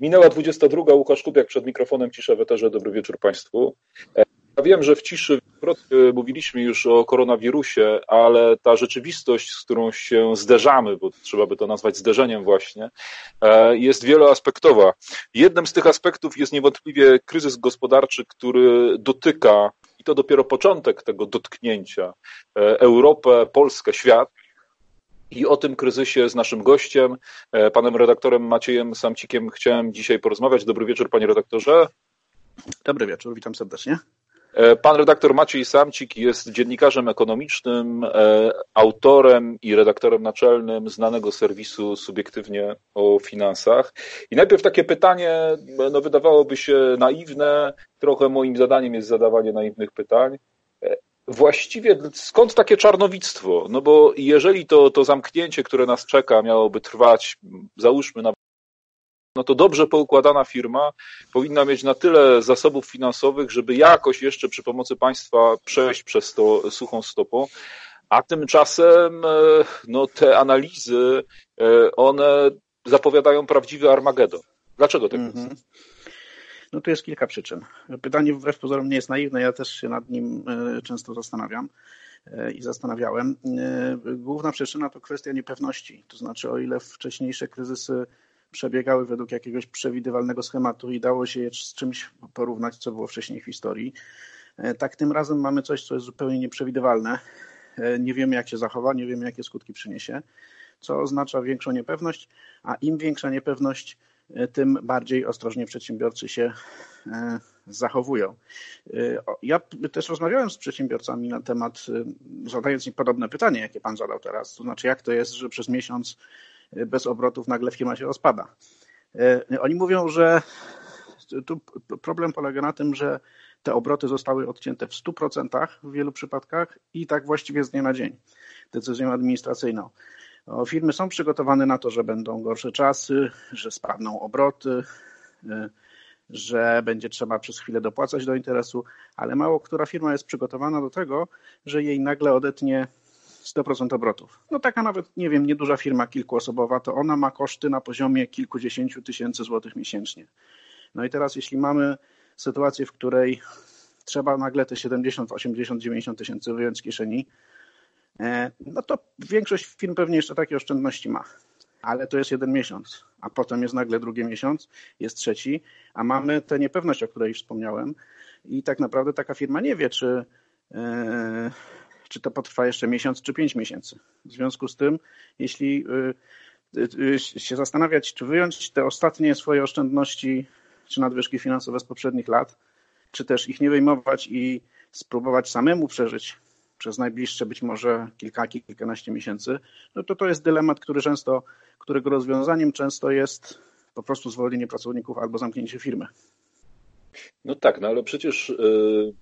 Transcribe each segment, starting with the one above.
Minęła 22. Łukasz Kubiak przed mikrofonem Cisza w Eterze. Dobry wieczór Państwu. E, ja wiem, że w ciszy mówiliśmy już o koronawirusie, ale ta rzeczywistość, z którą się zderzamy, bo trzeba by to nazwać zderzeniem właśnie, e, jest wieloaspektowa. Jednym z tych aspektów jest niewątpliwie kryzys gospodarczy, który dotyka, i to dopiero początek tego dotknięcia, e, Europę, Polskę, świat. I o tym kryzysie z naszym gościem, e, panem redaktorem Maciejem Samcikiem, chciałem dzisiaj porozmawiać. Dobry wieczór, panie redaktorze. Dobry wieczór, witam serdecznie. E, pan redaktor Maciej Samcik jest dziennikarzem ekonomicznym, e, autorem i redaktorem naczelnym znanego serwisu Subiektywnie o finansach. I najpierw takie pytanie, no wydawałoby się naiwne, trochę moim zadaniem jest zadawanie naiwnych pytań. Właściwie skąd takie czarnowictwo? No bo jeżeli to, to zamknięcie, które nas czeka, miałoby trwać, załóżmy na no to dobrze poukładana firma powinna mieć na tyle zasobów finansowych, żeby jakoś jeszcze przy pomocy państwa przejść przez to suchą stopą. A tymczasem e, no, te analizy, e, one zapowiadają prawdziwy Armagedon. Dlaczego tak jest? Mm -hmm. No tu jest kilka przyczyn. Pytanie wbrew pozorom nie jest naiwne, ja też się nad nim e, często zastanawiam i zastanawiałem. Główna przyczyna to kwestia niepewności. To znaczy, o ile wcześniejsze kryzysy przebiegały według jakiegoś przewidywalnego schematu i dało się je z czymś porównać, co było wcześniej w historii. E, tak tym razem mamy coś, co jest zupełnie nieprzewidywalne. E, nie wiemy, jak się zachowa, nie wiemy, jakie skutki przyniesie, co oznacza większą niepewność, a im większa niepewność, e, tym bardziej ostrożnie przedsiębiorcy się zachowują. Ja też rozmawiałem z przedsiębiorcami na temat, zadając im podobne pytanie, jakie pan zadał teraz, to znaczy jak to jest, że przez miesiąc bez obrotów nagle firma się rozpada. E, oni mówią, że tu problem polega na tym, że te obroty zostały odcięte w 100% w wielu przypadkach i tak właściwie z dnia na dzień decyzją administracyjną. Firmy są przygotowane na to, że będą gorsze czasy, że spadną obroty, e, że będzie trzeba przez chwilę dopłacać do interesu, ale mało która firma jest przygotowana do tego, że jej nagle odetnie 100% obrotów. No taka nawet, nie wiem, nieduża firma kilkuosobowa, to ona ma koszty na poziomie kilkudziesięciu tysięcy złotych miesięcznie. No i teraz jeśli mamy sytuację, w której trzeba nagle te 70, 80, 90 tysięcy wyjąć z kieszeni, no to większość firm pewnie jeszcze takie oszczędności ma. Ale to jest jeden miesiąc, a potem jest nagle drugi miesiąc, jest trzeci, a mamy tę niepewność, o której wspomniałem i tak naprawdę taka firma nie wie, czy e, czy to potrwa jeszcze miesiąc, czy pięć miesięcy. W związku z tym, jeśli y, się zastanawiać, czy wyjąć te ostatnie swoje oszczędności, czy nadwyżki finansowe z poprzednich lat, czy też ich nie wyjmować i spróbować samemu przeżyć przez najbliższe być może kilka, kilkanaście miesięcy, no to to jest dylemat, który często, którego rozwiązaniem często jest po prostu zwolnienie pracowników albo zamknięcie firmy. No tak, no ale przecież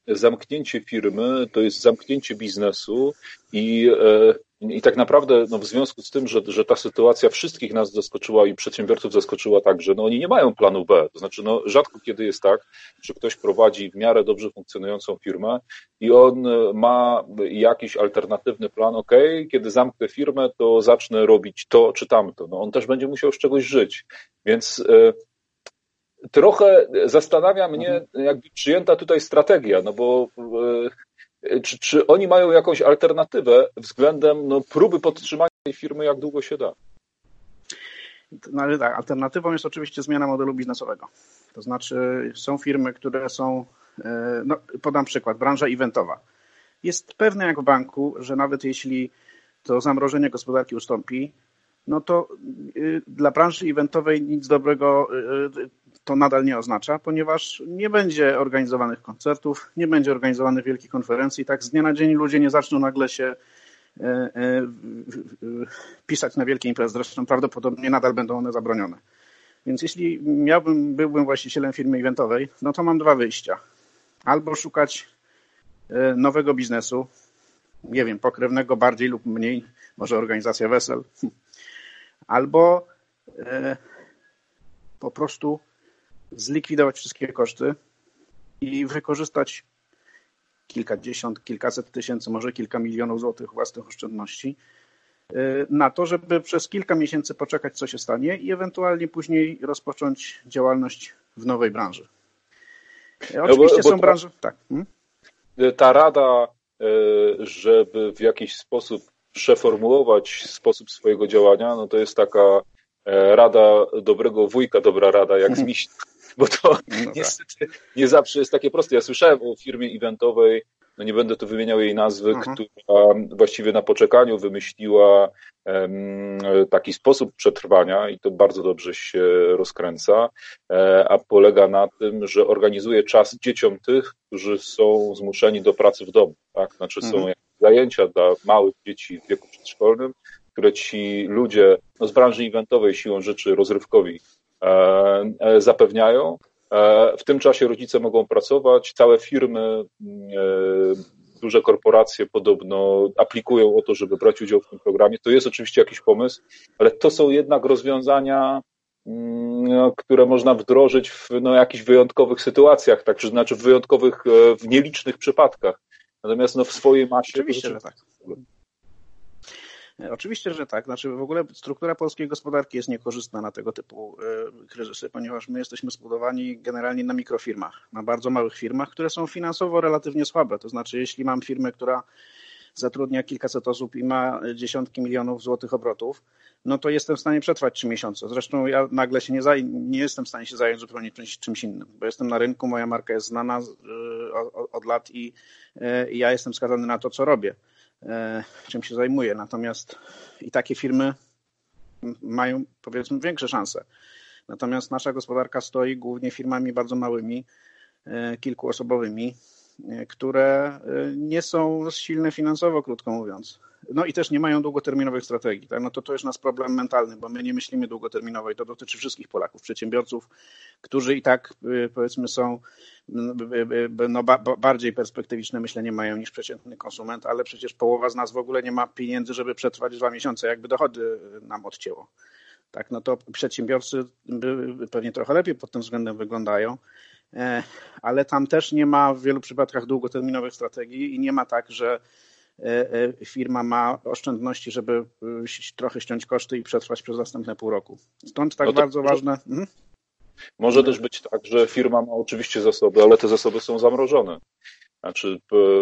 e, zamknięcie firmy to jest zamknięcie biznesu i, e, i tak naprawdę no w związku z tym, że, że ta sytuacja wszystkich nas zaskoczyła i przedsiębiorców zaskoczyła także, no oni nie mają planu B. To znaczy, no rzadko kiedy jest tak, że ktoś prowadzi w miarę dobrze funkcjonującą firmę i on ma jakiś alternatywny plan, ok, kiedy zamknę firmę, to zacznę robić to czy tamto. No on też będzie musiał z czegoś żyć. Więc e, trochę zastanawia mnie mhm. jakby przyjęta tutaj strategia, no bo e, czy, czy oni mają jakąś alternatywę względem no, próby podtrzymania tej firmy jak długo się da? No ale tak, alternatywą jest oczywiście zmiana modelu biznesowego. To znaczy są firmy, które są, e, no podam przykład, branża eventowa. Jest pewne jak w banku, że nawet jeśli to zamrożenie gospodarki ustąpi, no to y, dla branży eventowej nic dobrego y, to nadal nie oznacza, ponieważ nie będzie organizowanych koncertów, nie będzie organizowanych wielkich konferencji. Tak z dnia na dzień ludzie nie zaczną nagle się e, e, pisać na wielkie imprezy. Zresztą prawdopodobnie nadal będą one zabronione. Więc jeśli miałbym, byłbym właścicielem firmy eventowej, no to mam dwa wyjścia. Albo szukać e, nowego biznesu, nie wiem, pokrewnego bardziej lub mniej, może organizacja wesel, albo po prostu zlikwidować wszystkie koszty i wykorzystać kilkadziesiąt, kilkaset tysięcy, może kilka milionów złotych własnych oszczędności na to, żeby przez kilka miesięcy poczekać, co się stanie i ewentualnie później rozpocząć działalność w nowej branży. Oczywiście no bo, bo są branże. Tak. Hmm? Ta rada, żeby w jakiś sposób przeformułować sposób swojego działania, no to jest taka rada dobrego wujka, dobra rada, jak z mhm. Bo to no niestety nie zawsze jest takie proste. Ja słyszałem o firmie eventowej, no nie będę tu wymieniał jej nazwy, Aha. która właściwie na poczekaniu wymyśliła taki sposób przetrwania i to bardzo dobrze się rozkręca, e, a polega na tym, że organizuje czas dzieciom tych, którzy są zmuszeni do pracy w domu. Tak? Znaczy są mhm. zajęcia dla małych dzieci w wieku przedszkolnym, które ci ludzie no z branży eventowej siłą rzeczy rozrywkowi zapewniają. E, w tym czasie rodzice mogą pracować, całe firmy, duże korporacje podobno aplikują o to, żeby brać udział w tym programie. To jest oczywiście jakiś pomysł, ale to są jednak rozwiązania, mm, które można wdrożyć w no, jakichś wyjątkowych sytuacjach, tak, czy znaczy w wyjątkowych, w nielicznych przypadkach. Natomiast no, w swojej masie. Oczywiście, że tak. Oczywiście, że tak. Znaczy w ogóle struktura polskiej gospodarki jest niekorzystna na tego typu e, kryzysy, ponieważ my jesteśmy zbudowani generalnie na mikrofirmach, na bardzo małych firmach, które są finansowo relatywnie słabe. To znaczy, jeśli mam firmę, która zatrudnia kilkaset osób i ma dziesiątki milionów złotych obrotów, no to jestem w stanie przetrwać trzy miesiące. Zresztą ja nagle się nie, nie jestem w stanie się zająć zupełnie czymś, czymś innym, bo jestem na rynku, moja marka jest znana e, od lat i e, ja jestem skazany na to, co robię. E, czym się zajmuje. Natomiast i takie firmy mają powiedzmy większe szanse. Natomiast nasza gospodarka stoi głównie firmami bardzo małymi, e, kilkuosobowymi, e, które nie są silne finansowo, krótko mówiąc. No i też nie mają długoterminowych strategii. Tak? No to to jest nasz problem mentalny, bo my nie myślimy długoterminowo i to dotyczy wszystkich Polaków, przedsiębiorców, którzy i tak powiedzmy są no, bardziej perspektywiczne myślenie mają niż przeciętny konsument, ale przecież połowa z nas w ogóle nie ma pieniędzy, żeby przetrwać dwa miesiące, jakby dochody nam odcięło. Tak, no to przedsiębiorcy pewnie trochę lepiej pod tym względem wyglądają, e, ale tam też nie ma w wielu przypadkach długoterminowych strategii i nie ma tak, że firma ma oszczędności, żeby trochę ściąć koszty i przetrwać przez następne pół roku. Stąd tak no bardzo ważne. Hmm? Może też być tak, że firma ma oczywiście zasoby, ale te zasoby są zamrożone. Znaczy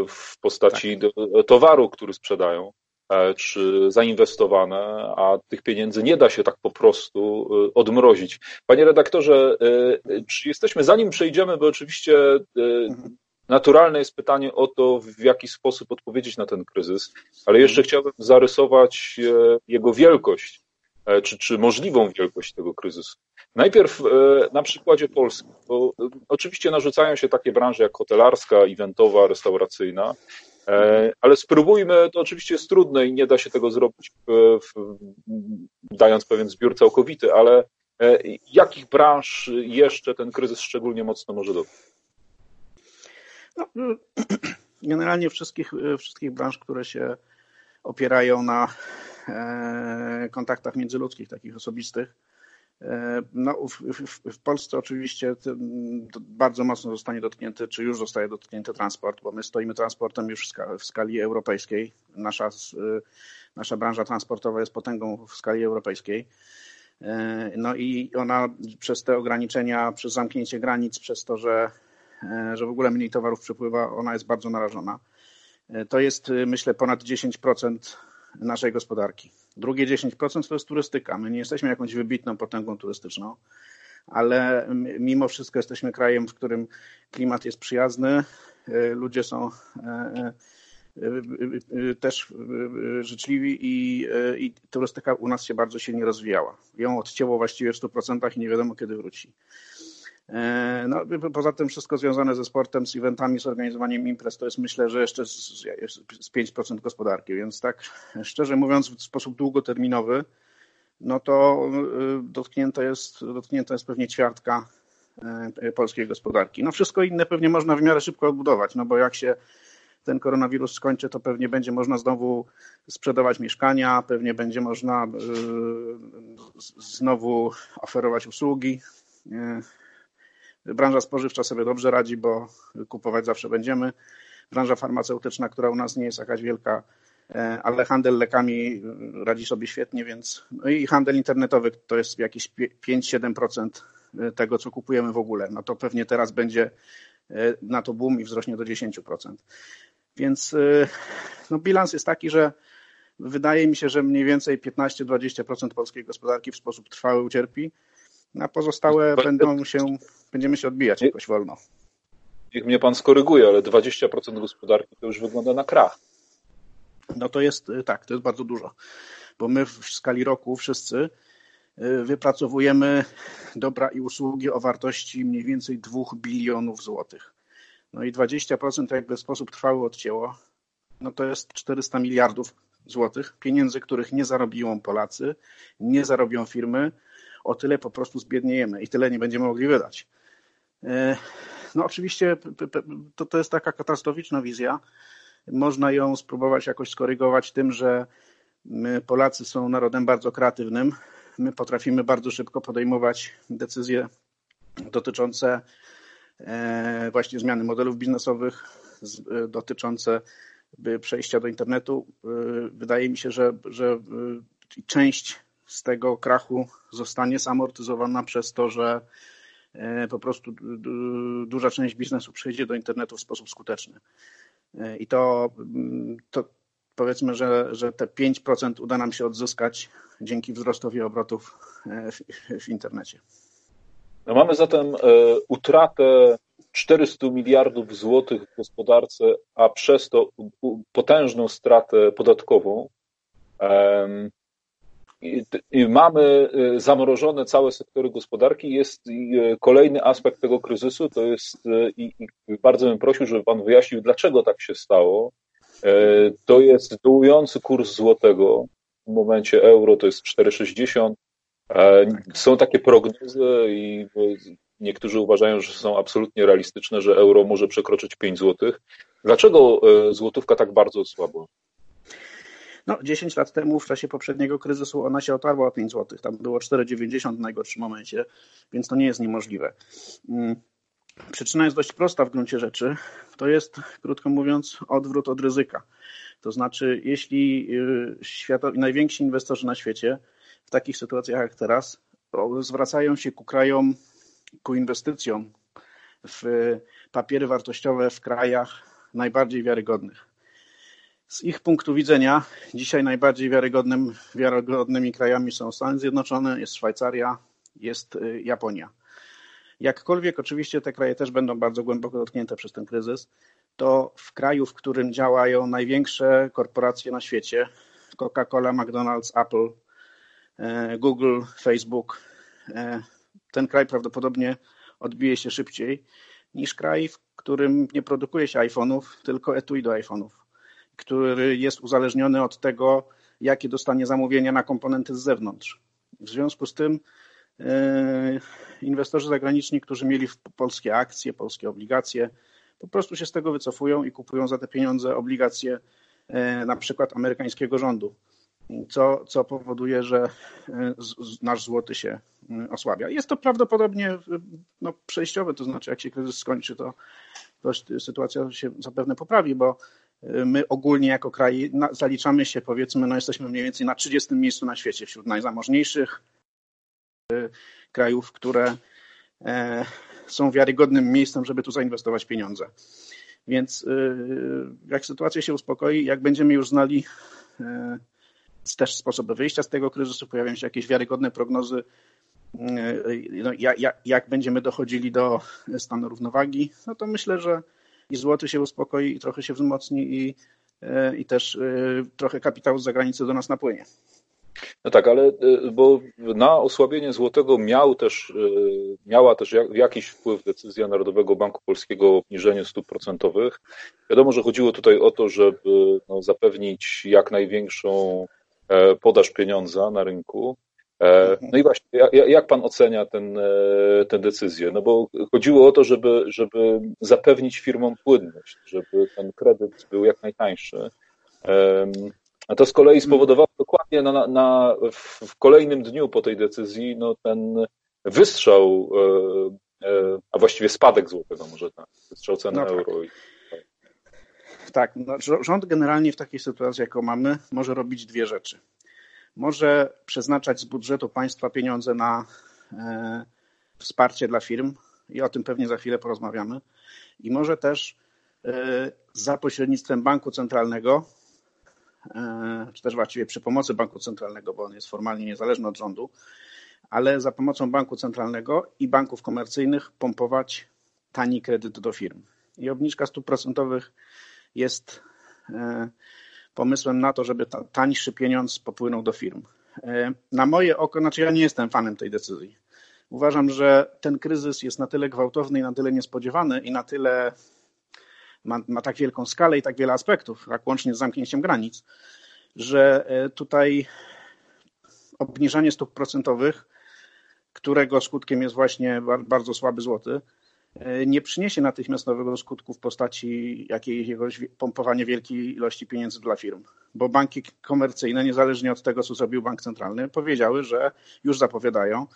w postaci tak. towaru, który sprzedają, e, czy zainwestowane, a tych pieniędzy nie da się tak po prostu e, odmrozić. Panie redaktorze, e, czy jesteśmy, zanim przejdziemy, bo oczywiście mhm. Naturalne jest pytanie o to, w jaki sposób odpowiedzieć na ten kryzys, ale jeszcze mhm. chciałbym zarysować jego wielkość, czy, czy możliwą wielkość tego kryzysu. Najpierw e, na przykładzie Polski, bo e, oczywiście narzucają się takie branże jak hotelarska, eventowa, restauracyjna, e, ale spróbujmy, to oczywiście jest trudne i nie da się tego zrobić dając pewien zbiór całkowity, ale jakich branż jeszcze ten kryzys szczególnie mocno może dotknąć? Generalnie wszystkich, wszystkich branż, które się opierają na kontaktach międzyludzkich, takich osobistych, E, no, w, w, w, Polsce oczywiście bardzo mocno zostanie dotknięty, czy już zostaje dotknięty transport, bo my stoimy transportem już w skali, europejskiej. Nasza, nasza branża transportowa jest potęgą w skali europejskiej. E, no i ona przez te ograniczenia, przez zamknięcie granic, przez to, że, e, że w ogóle mniej towarów przepływa, ona jest bardzo narażona. To jest myślę ponad 10% naszej gospodarki. Drugie 10% to jest turystyka. My nie jesteśmy jakąś wybitną potęgą turystyczną, ale mimo wszystko jesteśmy krajem, w którym klimat jest przyjazny, e, ludzie są e, e, też życzliwi i, i turystyka u nas się bardzo silnie rozwijała. Ją odcięło właściwie w 100% i nie wiadomo kiedy wróci. E, no, poza tym wszystko związane ze sportem, z eventami, z organizowaniem imprez, to jest myślę, że jeszcze z, z 5% gospodarki, więc tak szczerze mówiąc w sposób długoterminowy, no to e, dotknięta jest, dotknięta jest pewnie ćwiartka e, polskiej gospodarki. No wszystko inne pewnie można w miarę szybko odbudować, no bo jak się ten koronawirus skończy, to pewnie będzie można znowu sprzedawać mieszkania, pewnie będzie można znowu oferować usługi Branża spożywcza sobie dobrze radzi, bo kupować zawsze będziemy. Branża farmaceutyczna, która u nas nie jest jakaś wielka, ale handel lekami radzi sobie świetnie, więc no i handel internetowy to jest jakieś 5-7% tego, co kupujemy w ogóle. No to pewnie teraz będzie na to boom i wzrośnie do 10%. Więc no, bilans jest taki, że wydaje mi się, że mniej więcej 15-20% polskiej gospodarki w sposób trwały ucierpi, a pozostałe będą się, będziemy się odbijać jakoś wolno. Niech mnie pan skoryguje, ale 20% gospodarki to już wygląda na krach. No to jest tak, to jest bardzo dużo, bo my w skali roku wszyscy y, wypracowujemy dobra i usługi o wartości mniej więcej 2 bilionów złotych. No i 20% jakby w sposób trwały odcięło, no to jest 400 miliardów złotych, pieniędzy, których nie zarobią Polacy, nie zarobią firmy, o tyle po prostu zbiedniejemy i tyle nie będziemy mogli wydać. E, no oczywiście to, to jest taka katastroficzna wizja. Można ją spróbować jakoś skorygować tym, że my Polacy są narodem bardzo kreatywnym. My potrafimy bardzo szybko podejmować decyzje dotyczące e, właśnie zmiany modelów biznesowych, dotyczące przejścia do internetu. Wydaje mi się, że, że część z tego krachu zostanie zamortyzowana przez to, że e, po prostu duża część biznesu przejdzie do internetu w sposób skuteczny. E, I to, mm, to powiedzmy, że, że te 5% uda nam się odzyskać dzięki wzrostowi obrotów e, w, w internecie. No mamy zatem utratę 400 miliardów złotych w gospodarce, a przez to potężną stratę podatkową. Mamy y, zamrożone całe sektory gospodarki. Jest y, kolejny aspekt tego kryzysu, to jest, y, i, bardzo bym prosił, żeby Pan wyjaśnił, dlaczego tak się stało. E, to jest dołujący kurs złotego. W momencie euro to jest 4,60. E, są takie prognozy i niektórzy uważają, że są absolutnie realistyczne, że euro może przekroczyć 5 złotych. Dlaczego e, złotówka tak bardzo słabo? No, 10 lat temu, w czasie poprzedniego kryzysu, ona się otarła o 5 zł. Tam było 4,90 w najgorszym momencie, więc to nie jest niemożliwe. Mm, przyczyna jest dość prosta w gruncie rzeczy. To jest, krótko mówiąc, odwrót od ryzyka. To znaczy, jeśli y, światowi, najwięksi inwestorzy na świecie w takich sytuacjach jak teraz zwracają się ku krajom, ku inwestycjom w papiery wartościowe w krajach najbardziej wiarygodnych. Z ich punktu widzenia dzisiaj najbardziej wiarygodnym, wiarygodnymi krajami są Stany Zjednoczone, jest Szwajcaria, jest y, Japonia. Jakkolwiek oczywiście te kraje też będą bardzo głęboko dotknięte przez ten kryzys, to w kraju, w którym działają największe korporacje na świecie, Coca-Cola, McDonald's, Apple, e, Google, Facebook, e, ten kraj prawdopodobnie odbije się szybciej niż kraj, w którym nie produkuje się iPhone'ów, tylko etui do iPhone'ów który jest uzależniony od tego, jakie dostanie zamówienia na komponenty z zewnątrz. W związku z tym e, inwestorzy zagraniczni, którzy mieli polskie akcje, polskie obligacje, po prostu się z tego wycofują i kupują za te pieniądze obligacje e, na przykład amerykańskiego rządu, co, co powoduje, że e, nasz złoty się osłabia. Jest to prawdopodobnie no, przejściowe, to znaczy jak się kryzys skończy, to, to sytuacja się zapewne poprawi, bo My ogólnie jako kraj zaliczamy się, powiedzmy, no jesteśmy mniej więcej na 30 miejscu na świecie wśród najzamożniejszych y, krajów, które e, są wiarygodnym miejscem, żeby tu zainwestować pieniądze. Więc y, jak sytuacja się uspokoi, jak będziemy już znali e, też sposoby wyjścia z tego kryzysu, pojawią się jakieś wiarygodne prognozy, y, no, jak będziemy dochodzili do stanu równowagi, no to myślę, że i złoty się uspokoi i trochę się wzmocni i, e, i też e, trochę kapitału z zagranicy do nas napłynie. No tak, ale e, bo na osłabienie złotego miał też, miała też jakiś wpływ decyzja Narodowego Banku Polskiego o obniżeniu stóp procentowych. Wiadomo, że chodziło tutaj o to, żeby no, zapewnić jak największą podaż pieniądza na rynku. E, mhm. No i właśnie, jak pan ocenia ten, e, tę decyzję? No bo chodziło o to, żeby, żeby zapewnić firmom płynność, żeby ten kredyt był jak najtańszy. A to z kolei spowodowało dokładnie na, na, w kolejnym dniu po tej decyzji no, ten wystrzał, e, a właściwie spadek złotego może tak, wystrzał ceny no tak. euro. tak, no, rząd generalnie w takiej sytuacji, jaką mamy, może robić dwie rzeczy. Może przeznaczać z budżetu państwa pieniądze na e, wsparcie dla firm i o tym pewnie za chwilę porozmawiamy. I może też e, za pośrednictwem banku centralnego, e, czy też właściwie przy pomocy banku centralnego, bo on jest formalnie niezależny od rządu, ale za pomocą banku centralnego i banków komercyjnych pompować tani kredyt do firm. I obniżka stóp procentowych jest pomysłem na to, żeby tańszy pieniądz popłynął do firm. Na moje oko, znaczy ja nie jestem fanem tej decyzji. Uważam, że ten kryzys jest na tyle gwałtowny i na tyle niespodziewany i na tyle ma, ma tak wielką skalę i tak wiele aspektów, jak łącznie z zamknięciem granic, że e, tutaj obniżanie stóp procentowych, którego skutkiem jest właśnie bardzo słaby złoty, e, nie przyniesie natychmiastowego skutku w postaci jakiegoś pompowania wielkiej ilości pieniędzy dla firm, bo banki komercyjne, niezależnie od tego, co zrobił bank centralny, powiedziały, że już zapowiadają,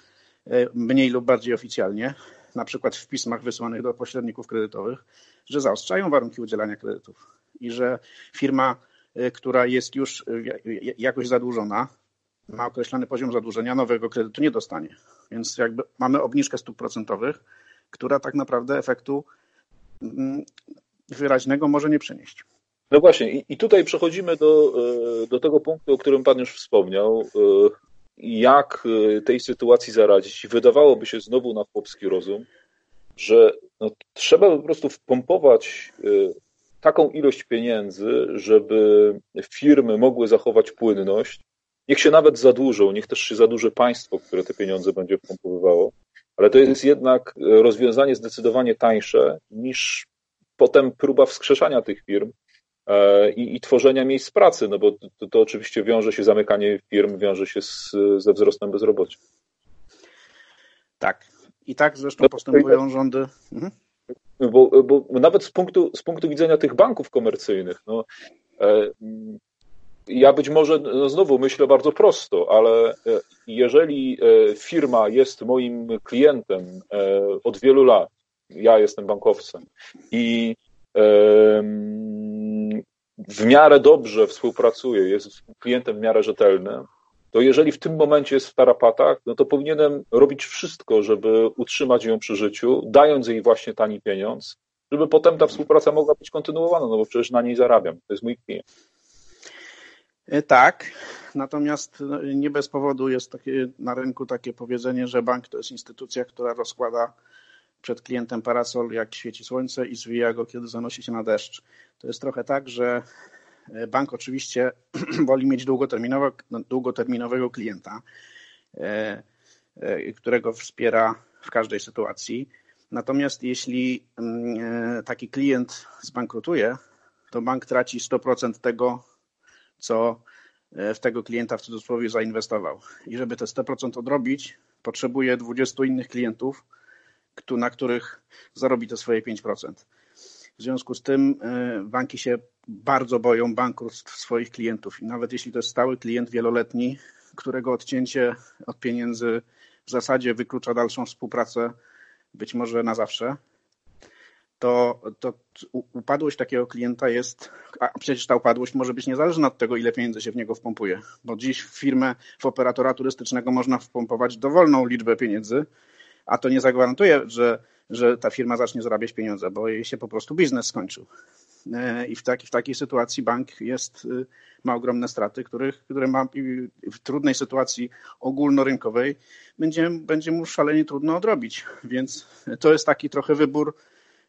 E, mniej lub bardziej oficjalnie, na przykład w pismach wysłanych do pośredników kredytowych, że zaostrzają warunki udzielania kredytów i że firma, e, która jest już e, jakoś zadłużona, ma określony poziom zadłużenia, nowego kredytu nie dostanie. Więc jakby mamy obniżkę stóp procentowych, która tak naprawdę efektu mm, wyraźnego może nie przynieść. No właśnie, i, tutaj przechodzimy do, do tego punktu, o którym Pan już wspomniał, jak y, tej sytuacji zaradzić. Wydawałoby się znowu na chłopski rozum, że no, trzeba po prostu wpompować taką ilość pieniędzy, żeby firmy mogły zachować płynność. Niech się nawet zadłużą, niech też się zadłuży państwo, które te pieniądze będzie wpompowywało, ale to jest jednak rozwiązanie zdecydowanie tańsze niż potem próba wskrzeszania tych firm E, i, i tworzenia miejsc pracy, no bo to, to, oczywiście wiąże się, zamykanie firm wiąże się z, ze wzrostem bezrobocia. Tak. I tak zresztą no, postępują rządy. Mhm. Bo, bo nawet z punktu, z punktu widzenia tych banków komercyjnych, no, e, ja być może no znowu myślę bardzo prosto, ale e, jeżeli firma jest moim klientem od wielu lat, ja jestem bankowcem i w miarę dobrze współpracuje, jest klientem w miarę rzetelnym, to jeżeli w tym momencie jest w tarapatach, no to powinienem robić wszystko, żeby utrzymać ją przy życiu, dając jej właśnie tani pieniądz, żeby potem ta współpraca mogła być kontynuowana, no bo przecież na niej zarabiam, to jest mój klient. E, tak, natomiast no, nie bez powodu jest takie, na rynku takie powiedzenie, że bank to jest instytucja, która rozkłada przed klientem parasol, jak świeci słońce i zwija go, kiedy zanosi się na deszcz. To jest trochę tak, że e, bank oczywiście woli mieć długoterminowo, długoterminowego klienta, e, którego wspiera w każdej sytuacji. Natomiast jeśli mm, taki klient zbankrutuje, to bank traci 100% tego, co w tego klienta w cudzysłowie zainwestował. I żeby te 100% odrobić, potrzebuje 20 innych klientów, na których zarobi te swoje 5%. W związku z tym e, banki się bardzo boją bankructw swoich klientów i nawet jeśli to jest stały klient wieloletni, którego odcięcie od pieniędzy w zasadzie wyklucza dalszą współpracę, być może na zawsze, to, to upadłość takiego klienta jest, a przecież ta upadłość może być niezależna od tego, ile pieniędzy się w niego wpompuje, bo dziś w firmę, w operatora turystycznego można wpompować dowolną liczbę pieniędzy, a to nie zagwarantuje, że, że ta firma zacznie zarabiać pieniądze, bo jej się po prostu biznes skończył. E, I w, taki, w takiej sytuacji bank jest, y, ma ogromne straty, których, które ma w trudnej sytuacji ogólnorynkowej będzie, będzie mu szalenie trudno odrobić. Więc to jest taki trochę wybór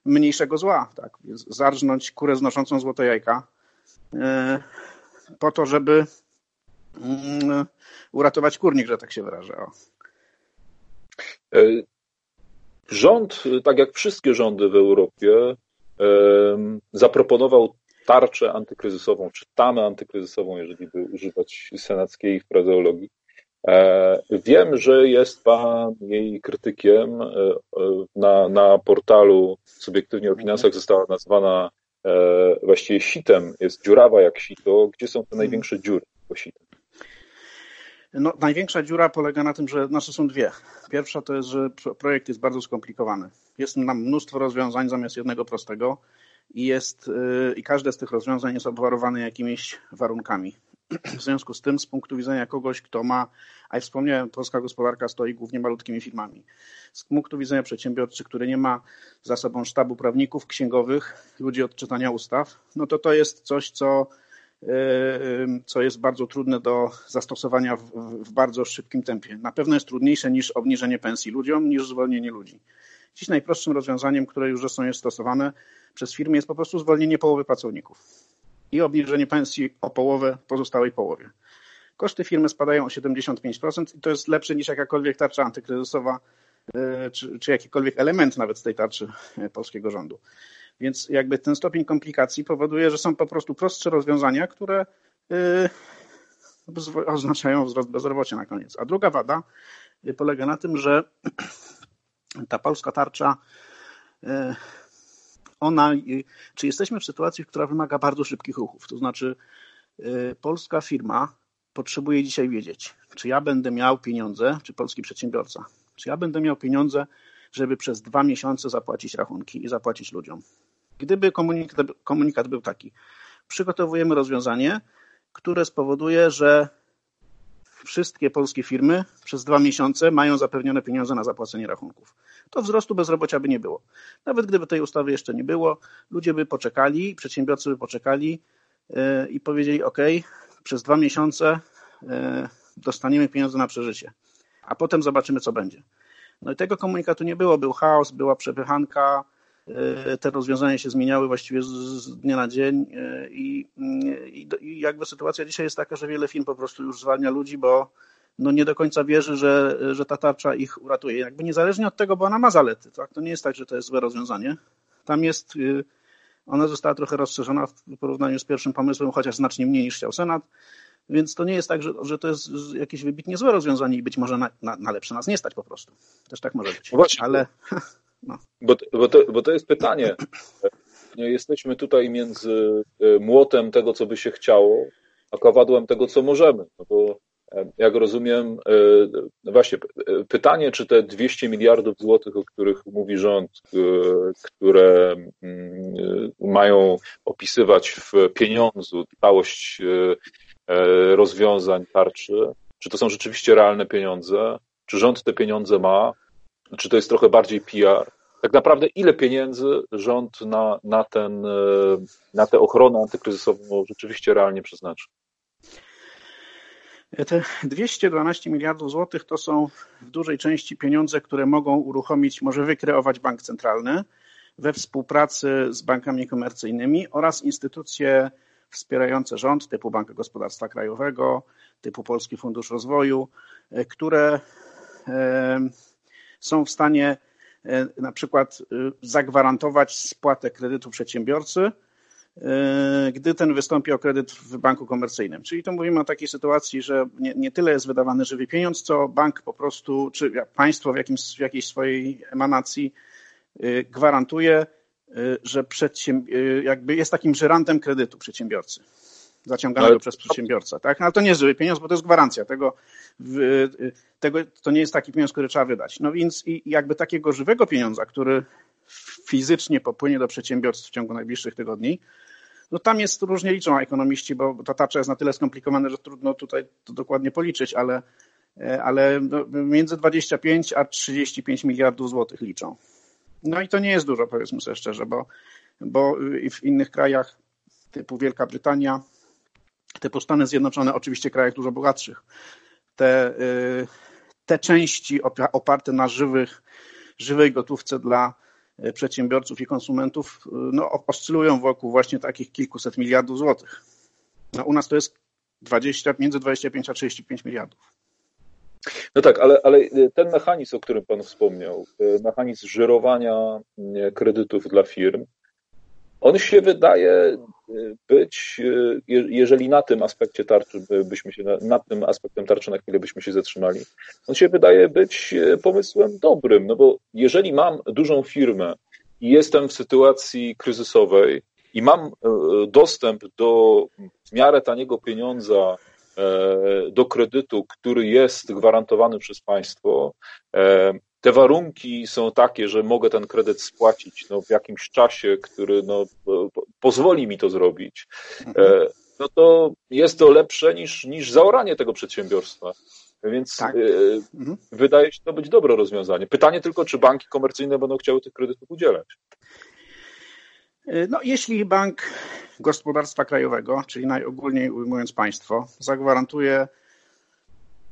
mniejszego zła. Tak? Zarżnąć kurę znoszącą złote jajka e, po to, żeby mm, uratować kurnik, że tak się wyrażę. O. E, rząd, tak jak wszystkie rządy w Europie, e, zaproponował tarczę antykryzysową, czy tamę antykryzysową, jeżeli by używać senackiej frazeologii. E, wiem, że jest Pan jej krytykiem. Na, na portalu Subiektywnie o Finansach została nazwana właściwie sitem, jest dziurawa jak sito. Gdzie są te największe dziury po sitem? No, największa dziura polega na tym, że nasze są dwie. Pierwsza to jest, że projekt jest bardzo skomplikowany. Jest nam mnóstwo rozwiązań zamiast jednego prostego i, jest, y, i każde z tych rozwiązań jest obwarowane jakimiś warunkami. W związku z tym, z punktu widzenia kogoś, kto ma, a jak wspomniałem, polska gospodarka stoi głównie malutkimi firmami. Z punktu widzenia przedsiębiorcy, który nie ma za sobą sztabu prawników, księgowych, ludzi od czytania ustaw, no to to jest coś, co, y, y, co jest bardzo trudne do zastosowania w, w bardzo szybkim tempie. Na pewno jest trudniejsze niż obniżenie pensji ludziom, niż zwolnienie ludzi. Dziś najprostszym rozwiązaniem, które już zresztą jest stosowane przez firmy, jest po prostu zwolnienie połowy pracowników i obniżenie pensji o połowę pozostałej połowie. Koszty firmy spadają o 75% i to jest lepsze niż jakakolwiek tarcza antykryzysowa, e, czy, czy jakikolwiek element nawet z tej tarczy e, polskiego rządu. Więc jakby ten stopień komplikacji powoduje, że są po prostu prostsze rozwiązania, które e, oznaczają wzrost bezrobocia na koniec. A druga wada polega na tym, że ta polska tarcza, ona, czy jesteśmy w sytuacji, która wymaga bardzo szybkich ruchów? To znaczy, e, polska firma potrzebuje dzisiaj wiedzieć, czy ja będę miał pieniądze, czy polski przedsiębiorca, czy ja będę miał pieniądze, żeby przez dwa miesiące zapłacić rachunki i zapłacić ludziom. Gdyby komunikat, komunikat był taki, przygotowujemy rozwiązanie, które spowoduje, że wszystkie polskie firmy przez dwa miesiące mają zapewnione pieniądze na zapłacenie rachunków. To wzrostu bezrobocia by nie było. Nawet gdyby tej ustawy jeszcze nie było, ludzie by poczekali, przedsiębiorcy by poczekali e, i powiedzieli: OK, przez dwa miesiące e, dostaniemy pieniądze na przeżycie, a potem zobaczymy, co będzie. No i tego komunikatu nie było. Był chaos, była przepychanka, e, te rozwiązania się zmieniały właściwie z dnia na dzień i, i, i jakby sytuacja dzisiaj jest taka, że wiele firm po prostu już zwalnia ludzi, bo no nie do końca wierzy, że, że ta tarcza ich uratuje. Jakby niezależnie od tego, bo ona ma zalety. Tak? To nie jest tak, że to jest złe rozwiązanie. Tam jest, y, ona została trochę rozszerzona w porównaniu z pierwszym pomysłem, chociaż znacznie mniej niż chciał Senat. Więc to nie jest tak, że, że to jest jakieś wybitnie złe rozwiązanie i być może na, na, na lepsze nas nie stać po prostu. Też tak może być. No właśnie, Ale. No. Bo, bo, to, bo to jest pytanie. Jesteśmy tutaj między y, młotem tego, co by się chciało, a kowadłem tego, co możemy. No bo jak rozumiem, e, właśnie, e, pytanie, czy te 200 miliardów złotych, o których mówi rząd, e, które mm, mają opisywać w pieniądzu całość rozwiązań tarczy, czy to są rzeczywiście realne pieniądze? Czy rząd te pieniądze ma? Czy to jest trochę bardziej PR? Tak naprawdę ile pieniędzy rząd na, na, ten, na tę ochronę antykryzysową rzeczywiście realnie przeznaczy? Te 212 miliardów złotych to są w dużej części pieniądze, które mogą uruchomić, może wykreować bank centralny we współpracy z bankami komercyjnymi oraz instytucje wspierające rząd typu Bank Gospodarstwa Krajowego, typu Polski Fundusz Rozwoju, e, które e, są w stanie e, na przykład zagwarantować spłatę kredytu przedsiębiorcy gdy ten wystąpi o kredyt w banku komercyjnym. Czyli to mówimy o takiej sytuacji, że nie, nie tyle jest wydawany żywy pieniądz, co bank po prostu, czy państwo w, jakimś, w jakiejś swojej emanacji e, gwarantuje, e, że jakby jest takim żerantem kredytu przedsiębiorcy zaciąganego Ale... przez przedsiębiorcę. Tak? No, ale to nie jest żywy pieniądz, bo to jest gwarancja. Tego, tego, to nie jest taki pieniądz, który trzeba wydać. No więc i jakby takiego żywego pieniądza, który fizycznie popłynie do przedsiębiorstw w ciągu najbliższych tygodni, no tam jest różnie liczą ekonomiści, bo ta tarcza jest na tyle skomplikowana, że trudno tutaj to dokładnie policzyć, ale, e, ale no, między 25 a 35 miliardów złotych liczą. No i to nie jest dużo, powiedzmy sobie szczerze, bo, bo w innych krajach typu Wielka Brytania, typu Stany Zjednoczone, oczywiście krajach dużo bogatszych, te, y, te części oparte na żywych, żywej gotówce dla E, przedsiębiorców i konsumentów e, no, oscylują wokół właśnie takich kilkuset miliardów złotych. No, u nas to jest 20, między 25 a 35 miliardów. No tak, ale, ale ten mechanizm, o którym Pan wspomniał, e, mechanizm żyrowania kredytów dla firm, on się wydaje być, jeżeli na tym aspekcie tarczy byśmy się, nad tym aspektem tarczy na chwilę byśmy się zatrzymali, on się wydaje być pomysłem dobrym, no bo jeżeli mam dużą firmę i jestem w sytuacji kryzysowej i mam dostęp do w miarę taniego pieniądza, e, do kredytu, który jest gwarantowany przez państwo, e, te warunki są takie, że mogę ten kredyt spłacić no, w jakimś czasie, który no, pozwoli mi to zrobić, mhm. no to jest to lepsze niż, niż zaoranie tego przedsiębiorstwa. Więc tak. mhm. wydaje się to być dobre rozwiązanie. Pytanie tylko, czy banki komercyjne będą chciały tych kredytów udzielać. No, jeśli Bank Gospodarstwa Krajowego, czyli najogólniej ujmując państwo, zagwarantuje,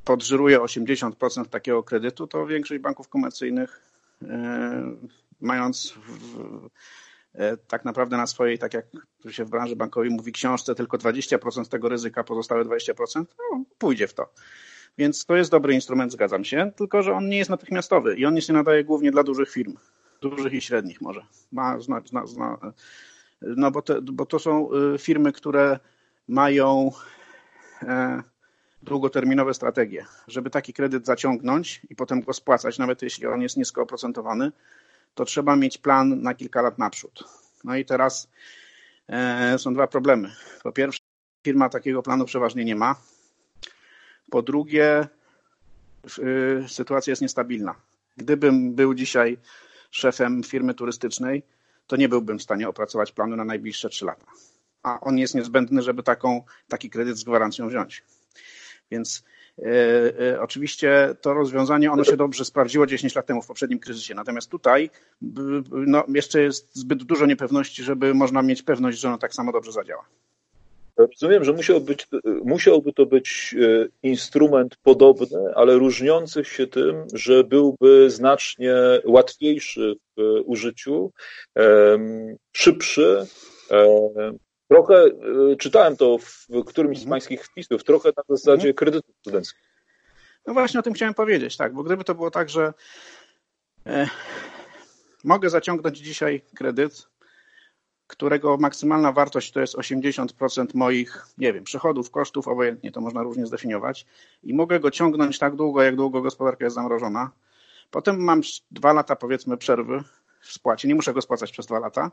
podżyruje 80% takiego kredytu, to większość banków komercyjnych, e, mając w, e, tak naprawdę na swojej, tak jak się w branży bankowej mówi, książce tylko 20% tego ryzyka, pozostałe 20%, no, pójdzie w to. Więc to jest dobry instrument, zgadzam się, tylko że on nie jest natychmiastowy i on się nadaje głównie dla dużych firm dużych i średnich może. Ma, zna, zna, zna, no bo, te, bo to są y, firmy, które mają e, długoterminowe strategie. Żeby taki kredyt zaciągnąć i potem go spłacać, nawet jeśli on jest nisko oprocentowany, to trzeba mieć plan na kilka lat naprzód. No i teraz e, są dwa problemy. Po pierwsze, firma takiego planu przeważnie nie ma. Po drugie, y, sytuacja jest niestabilna. Gdybym był dzisiaj szefem firmy turystycznej, to nie byłbym w stanie opracować planu na najbliższe trzy lata. A on jest niezbędny, żeby taką, taki kredyt z gwarancją wziąć. Więc e, e, oczywiście to rozwiązanie, ono się dobrze sprawdziło 10 lat temu w poprzednim kryzysie. Natomiast tutaj no, jeszcze jest zbyt dużo niepewności, żeby można mieć pewność, że ono tak samo dobrze zadziała. Rozumiem, że musiał być, musiałby to być e, instrument podobny, ale różniący się tym, że byłby znacznie łatwiejszy w użyciu, szybszy. Trochę e, czytałem to w którymś z mhm. pańskich wpisów, trochę na zasadzie mhm. kredytu studenckiego. No właśnie o tym chciałem powiedzieć, tak, bo gdyby to było tak, że e, mogę zaciągnąć dzisiaj kredyt, którego maksymalna wartość to jest 80% moich, nie wiem, przychodów, kosztów, obojętnie to można różnie zdefiniować i mogę go ciągnąć tak długo, jak długo gospodarka jest zamrożona. Potem mam dwa lata, powiedzmy, przerwy w spłacie, nie muszę go spłacać przez dwa lata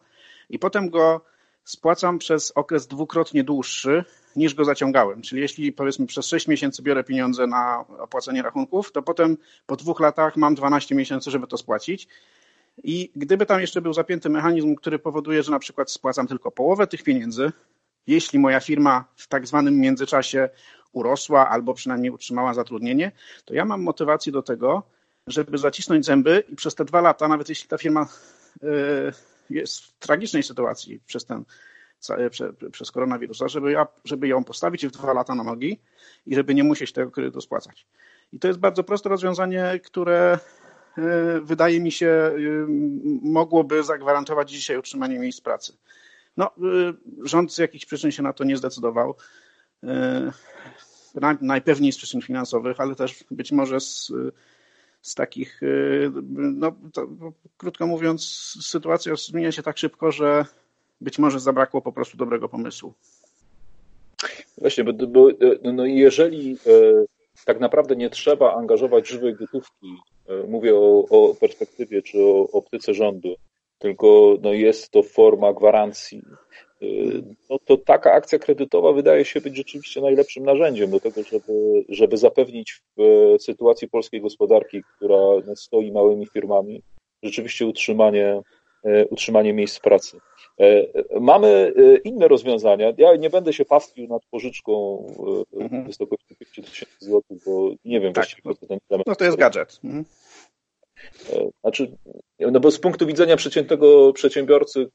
i potem go spłacam przez okres dwukrotnie dłuższy niż go zaciągałem. Czyli jeśli powiedzmy przez 6 miesięcy biorę pieniądze na opłacenie rachunków, to potem po dwóch latach mam 12 miesięcy, żeby to spłacić i gdyby tam jeszcze był zapięty mechanizm, który powoduje, że na przykład spłacam tylko połowę tych pieniędzy, jeśli moja firma w tak zwanym międzyczasie urosła albo przynajmniej utrzymała zatrudnienie, to ja mam motywację do tego, żeby zacisnąć zęby i przez te dwa lata, nawet jeśli ta firma e, jest w tragicznej sytuacji przez ten przez koronawirusa, żeby, ja, żeby ją postawić w dwa lata na nogi i żeby nie musieć tego kredytu spłacać. I to jest bardzo proste rozwiązanie, które E, wydaje mi się, e, mogłoby zagwarantować dzisiaj utrzymanie miejsc pracy. No, e, rząd z jakichś przyczyn się na to nie zdecydował. Najpewniej z przyczyn finansowych, ale też być może z, z takich, no, to, krótko mówiąc, sytuacja zmienia się tak szybko, że być może zabrakło po prostu dobrego pomysłu. Właśnie, bo, bo no jeżeli tak naprawdę nie trzeba angażować żywej gotówki E, mówię o, o perspektywie czy o optyce rządu, tylko no jest to forma gwarancji. E, no to taka akcja kredytowa wydaje się być rzeczywiście najlepszym narzędziem do tego, żeby, żeby zapewnić w sytuacji polskiej gospodarki, która no, stoi małymi firmami, rzeczywiście utrzymanie, e, utrzymanie miejsc pracy. Mamy inne rozwiązania. Ja nie będę się pastwił nad pożyczką w mhm. wysokości 50 tysięcy złotych, bo nie wiem tak, właściwie, co ten element. No to jest gadżet. Mhm. Znaczy, no bo z punktu widzenia przeciętnego przedsiębiorcy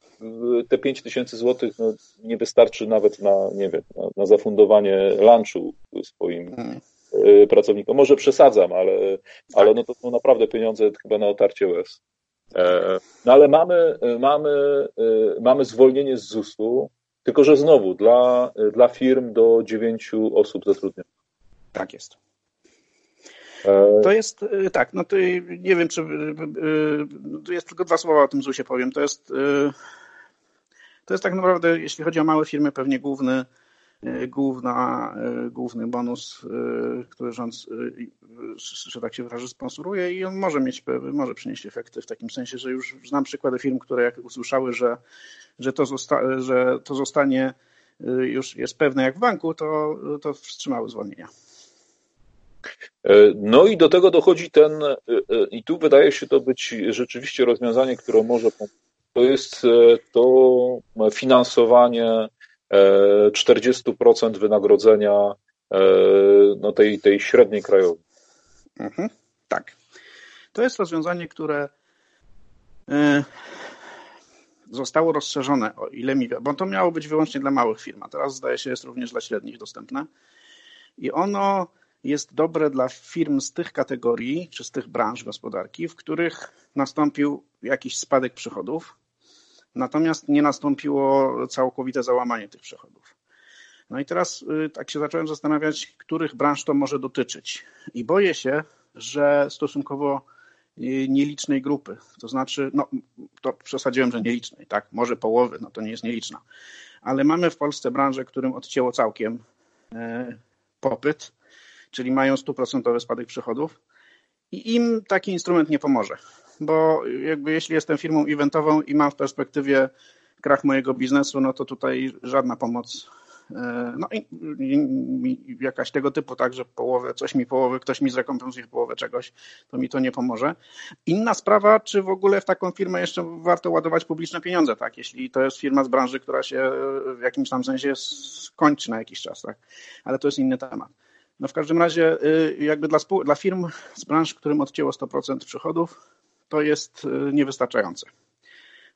te 5 tysięcy złotych no, nie wystarczy nawet na, nie wiem, na, na zafundowanie lunchu swoim hmm. Pracownikom. Może przesadzam, ale, ale no to są naprawdę pieniądze chyba na otarcie łez. E, no ale mamy, mamy, e, mamy zwolnienie z ZUS-u, tylko że znowu dla, dla firm do 9 osób zatrudnionych. Tak jest. To jest y, tak, no to nie wiem, czy tu jest tylko dwa słowa o tym ZUS-ie powiem. To jest, to jest tak naprawdę, jeśli chodzi o małe firmy, pewnie główny, główna, główny bonus, który rząd, że tak się wyrażę, sponsoruje i on może mieć, może przynieść efekty w takim sensie, że już znam przykłady firm, które jak usłyszały, że, że, to, zosta, że to zostanie już jest pewne jak w banku, to, to wstrzymały zwolnienia. No i do tego dochodzi ten, i tu wydaje się to być rzeczywiście rozwiązanie, które może pomóc. To jest to finansowanie 40% wynagrodzenia no tej, tej średniej krajowej. Mhm, tak. To jest rozwiązanie, które e, zostało rozszerzone, o ile mi bo to miało być wyłącznie dla małych firm, a teraz zdaje się jest również dla średnich dostępne. I ono jest dobre dla firm z tych kategorii, czy z tych branż gospodarki, w których nastąpił jakiś spadek przychodów, natomiast nie nastąpiło całkowite załamanie tych przychodów. No i teraz y, tak się zacząłem zastanawiać, których branż to może dotyczyć. I boję się, że stosunkowo y, nielicznej grupy. To znaczy, no to przesadziłem, że nielicznej, tak? Może połowy, no to nie jest nieliczna. Ale mamy w Polsce branżę, którym odcięło całkiem e, popyt, czyli mają stuprocentowy spadek przychodów i im taki instrument nie pomoże. Bo jakby jeśli jestem firmą eventową i mam w perspektywie krach mojego biznesu, no to tutaj żadna pomoc E, no i, i, jakaś tego typu, tak, że połowę, coś mi połowy, ktoś mi zrekompensuje połowę czegoś, to mi to nie pomoże. Inna sprawa, czy w ogóle w taką firmę jeszcze warto ładować publiczne pieniądze, tak, jeśli to jest firma z branży, która się w jakimś tam sensie skończy na jakiś czas, tak, ale to jest inny temat. No w każdym razie y, jakby dla, spół- dla firm z branż, którym odcięło 100% przychodów, to jest y, niewystarczające.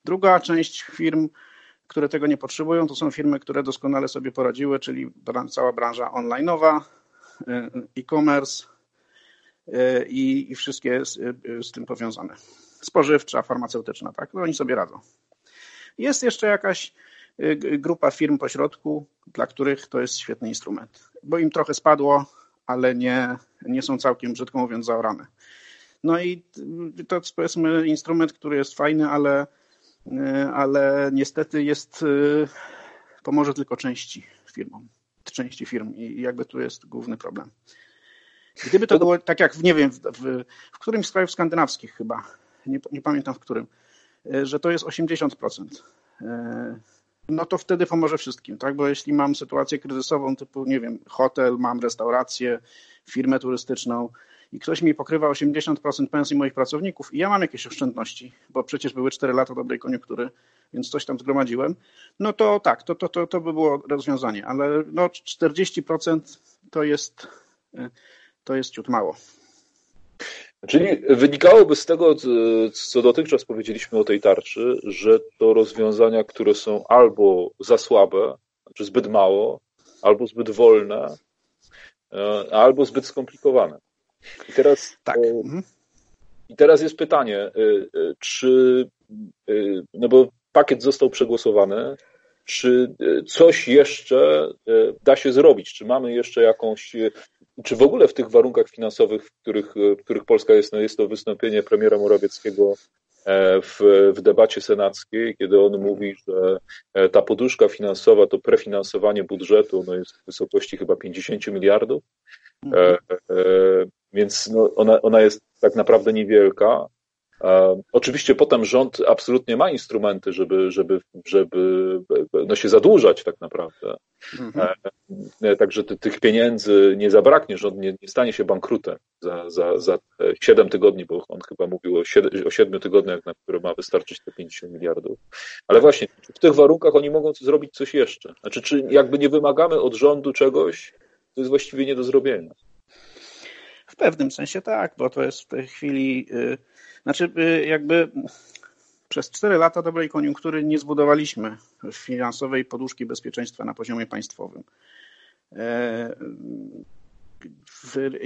Druga część firm które tego nie potrzebują, to są firmy, które doskonale sobie poradziły, czyli cała branża online'owa, y, e-commerce i, i wszystkie z, z, tym powiązane. Spożywcza, farmaceutyczna, tak? No oni sobie radzą. Jest jeszcze jakaś grupa firm pośrodku, dla których to jest świetny instrument, bo im trochę spadło, ale nie, nie są całkiem, brzydko mówiąc, zaorane. No i to jest powiedzmy instrument, który jest fajny, ale E, ale niestety jest, e, pomoże tylko części firmom, części firm i jakby tu jest główny problem. Gdyby to było tak jak, w, nie wiem, w, w, w którymś z krajów skandynawskich chyba, nie, nie pamiętam w którym, że to jest 80%, no to wtedy pomoże wszystkim, tak? Bo jeśli mam sytuację kryzysową typu, nie wiem, hotel, mam restaurację, firmę turystyczną, i ktoś mi pokrywa 80% pensji moich pracowników i ja mam jakieś oszczędności, bo przecież były 4 lata dobrej koniunktury, więc coś tam zgromadziłem, no to tak, to, to, to, to by było rozwiązanie, ale no 40% to jest, to jest ciut mało. Czyli wynikałoby z tego, co dotychczas powiedzieliśmy o tej tarczy, że to rozwiązania, które są albo za słabe, czy zbyt mało, albo zbyt wolne, e, albo zbyt skomplikowane. I teraz, tak. E, mhm. I teraz jest pytanie, e, czy, no bo pakiet został przegłosowany, czy coś jeszcze da się zrobić? Czy mamy jeszcze jakąś, czy w ogóle w tych warunkach finansowych, w których, w których Polska jest, no jest to wystąpienie premiera Morawieckiego w, w debacie senackiej, kiedy on mówi, że ta poduszka finansowa, to prefinansowanie budżetu no jest w wysokości chyba 50 miliardów. Mhm. Więc no, ona, ona jest tak naprawdę niewielka. Oczywiście potem rząd absolutnie ma instrumenty, żeby, żeby, żeby no się zadłużać tak naprawdę. Mhm. E, także ty, tych pieniędzy nie zabraknie, rząd nie, nie stanie się bankrutem za, za, za 7 tygodni, bo on chyba mówił o 7, o 7 tygodniach, na które ma wystarczyć te 50 miliardów. Ale właśnie w tych warunkach oni mogą zrobić coś jeszcze. Znaczy, czy jakby nie wymagamy od rządu czegoś, to jest właściwie nie do zrobienia. W pewnym sensie tak, bo to jest w tej chwili, y, znaczy y, jakby przez cztery lata dobrej koniunktury nie zbudowaliśmy finansowej poduszki bezpieczeństwa na poziomie państwowym. E,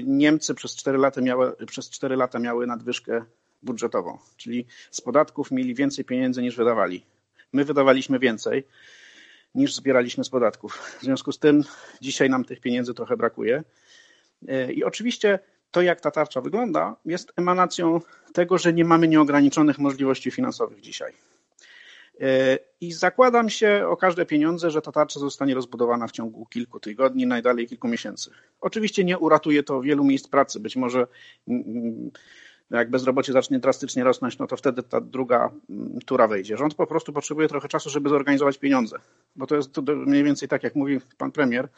Niemcy przez 4 lata miały, przez 4 lata miały nadwyżkę budżetową, czyli z podatków mieli więcej pieniędzy niż wydawali. My wydawaliśmy więcej niż zbieraliśmy z podatków. W związku z tym dzisiaj nam tych pieniędzy trochę brakuje. I oczywiście to, jak ta tarcza wygląda, jest emanacją tego, że nie mamy nieograniczonych możliwości finansowych dzisiaj. E, I zakładam się o każde pieniądze, że ta tarcza zostanie rozbudowana w ciągu kilku tygodni, najdalej kilku miesięcy. Oczywiście nie uratuje to wielu miejsc pracy. Być może mm, mm, jak bezrobocie zacznie drastycznie rosnąć, no to wtedy ta druga mm, tura wejdzie. Rząd po prostu potrzebuje trochę czasu, żeby zorganizować pieniądze, bo to jest mniej więcej tak, jak mówi pan premier,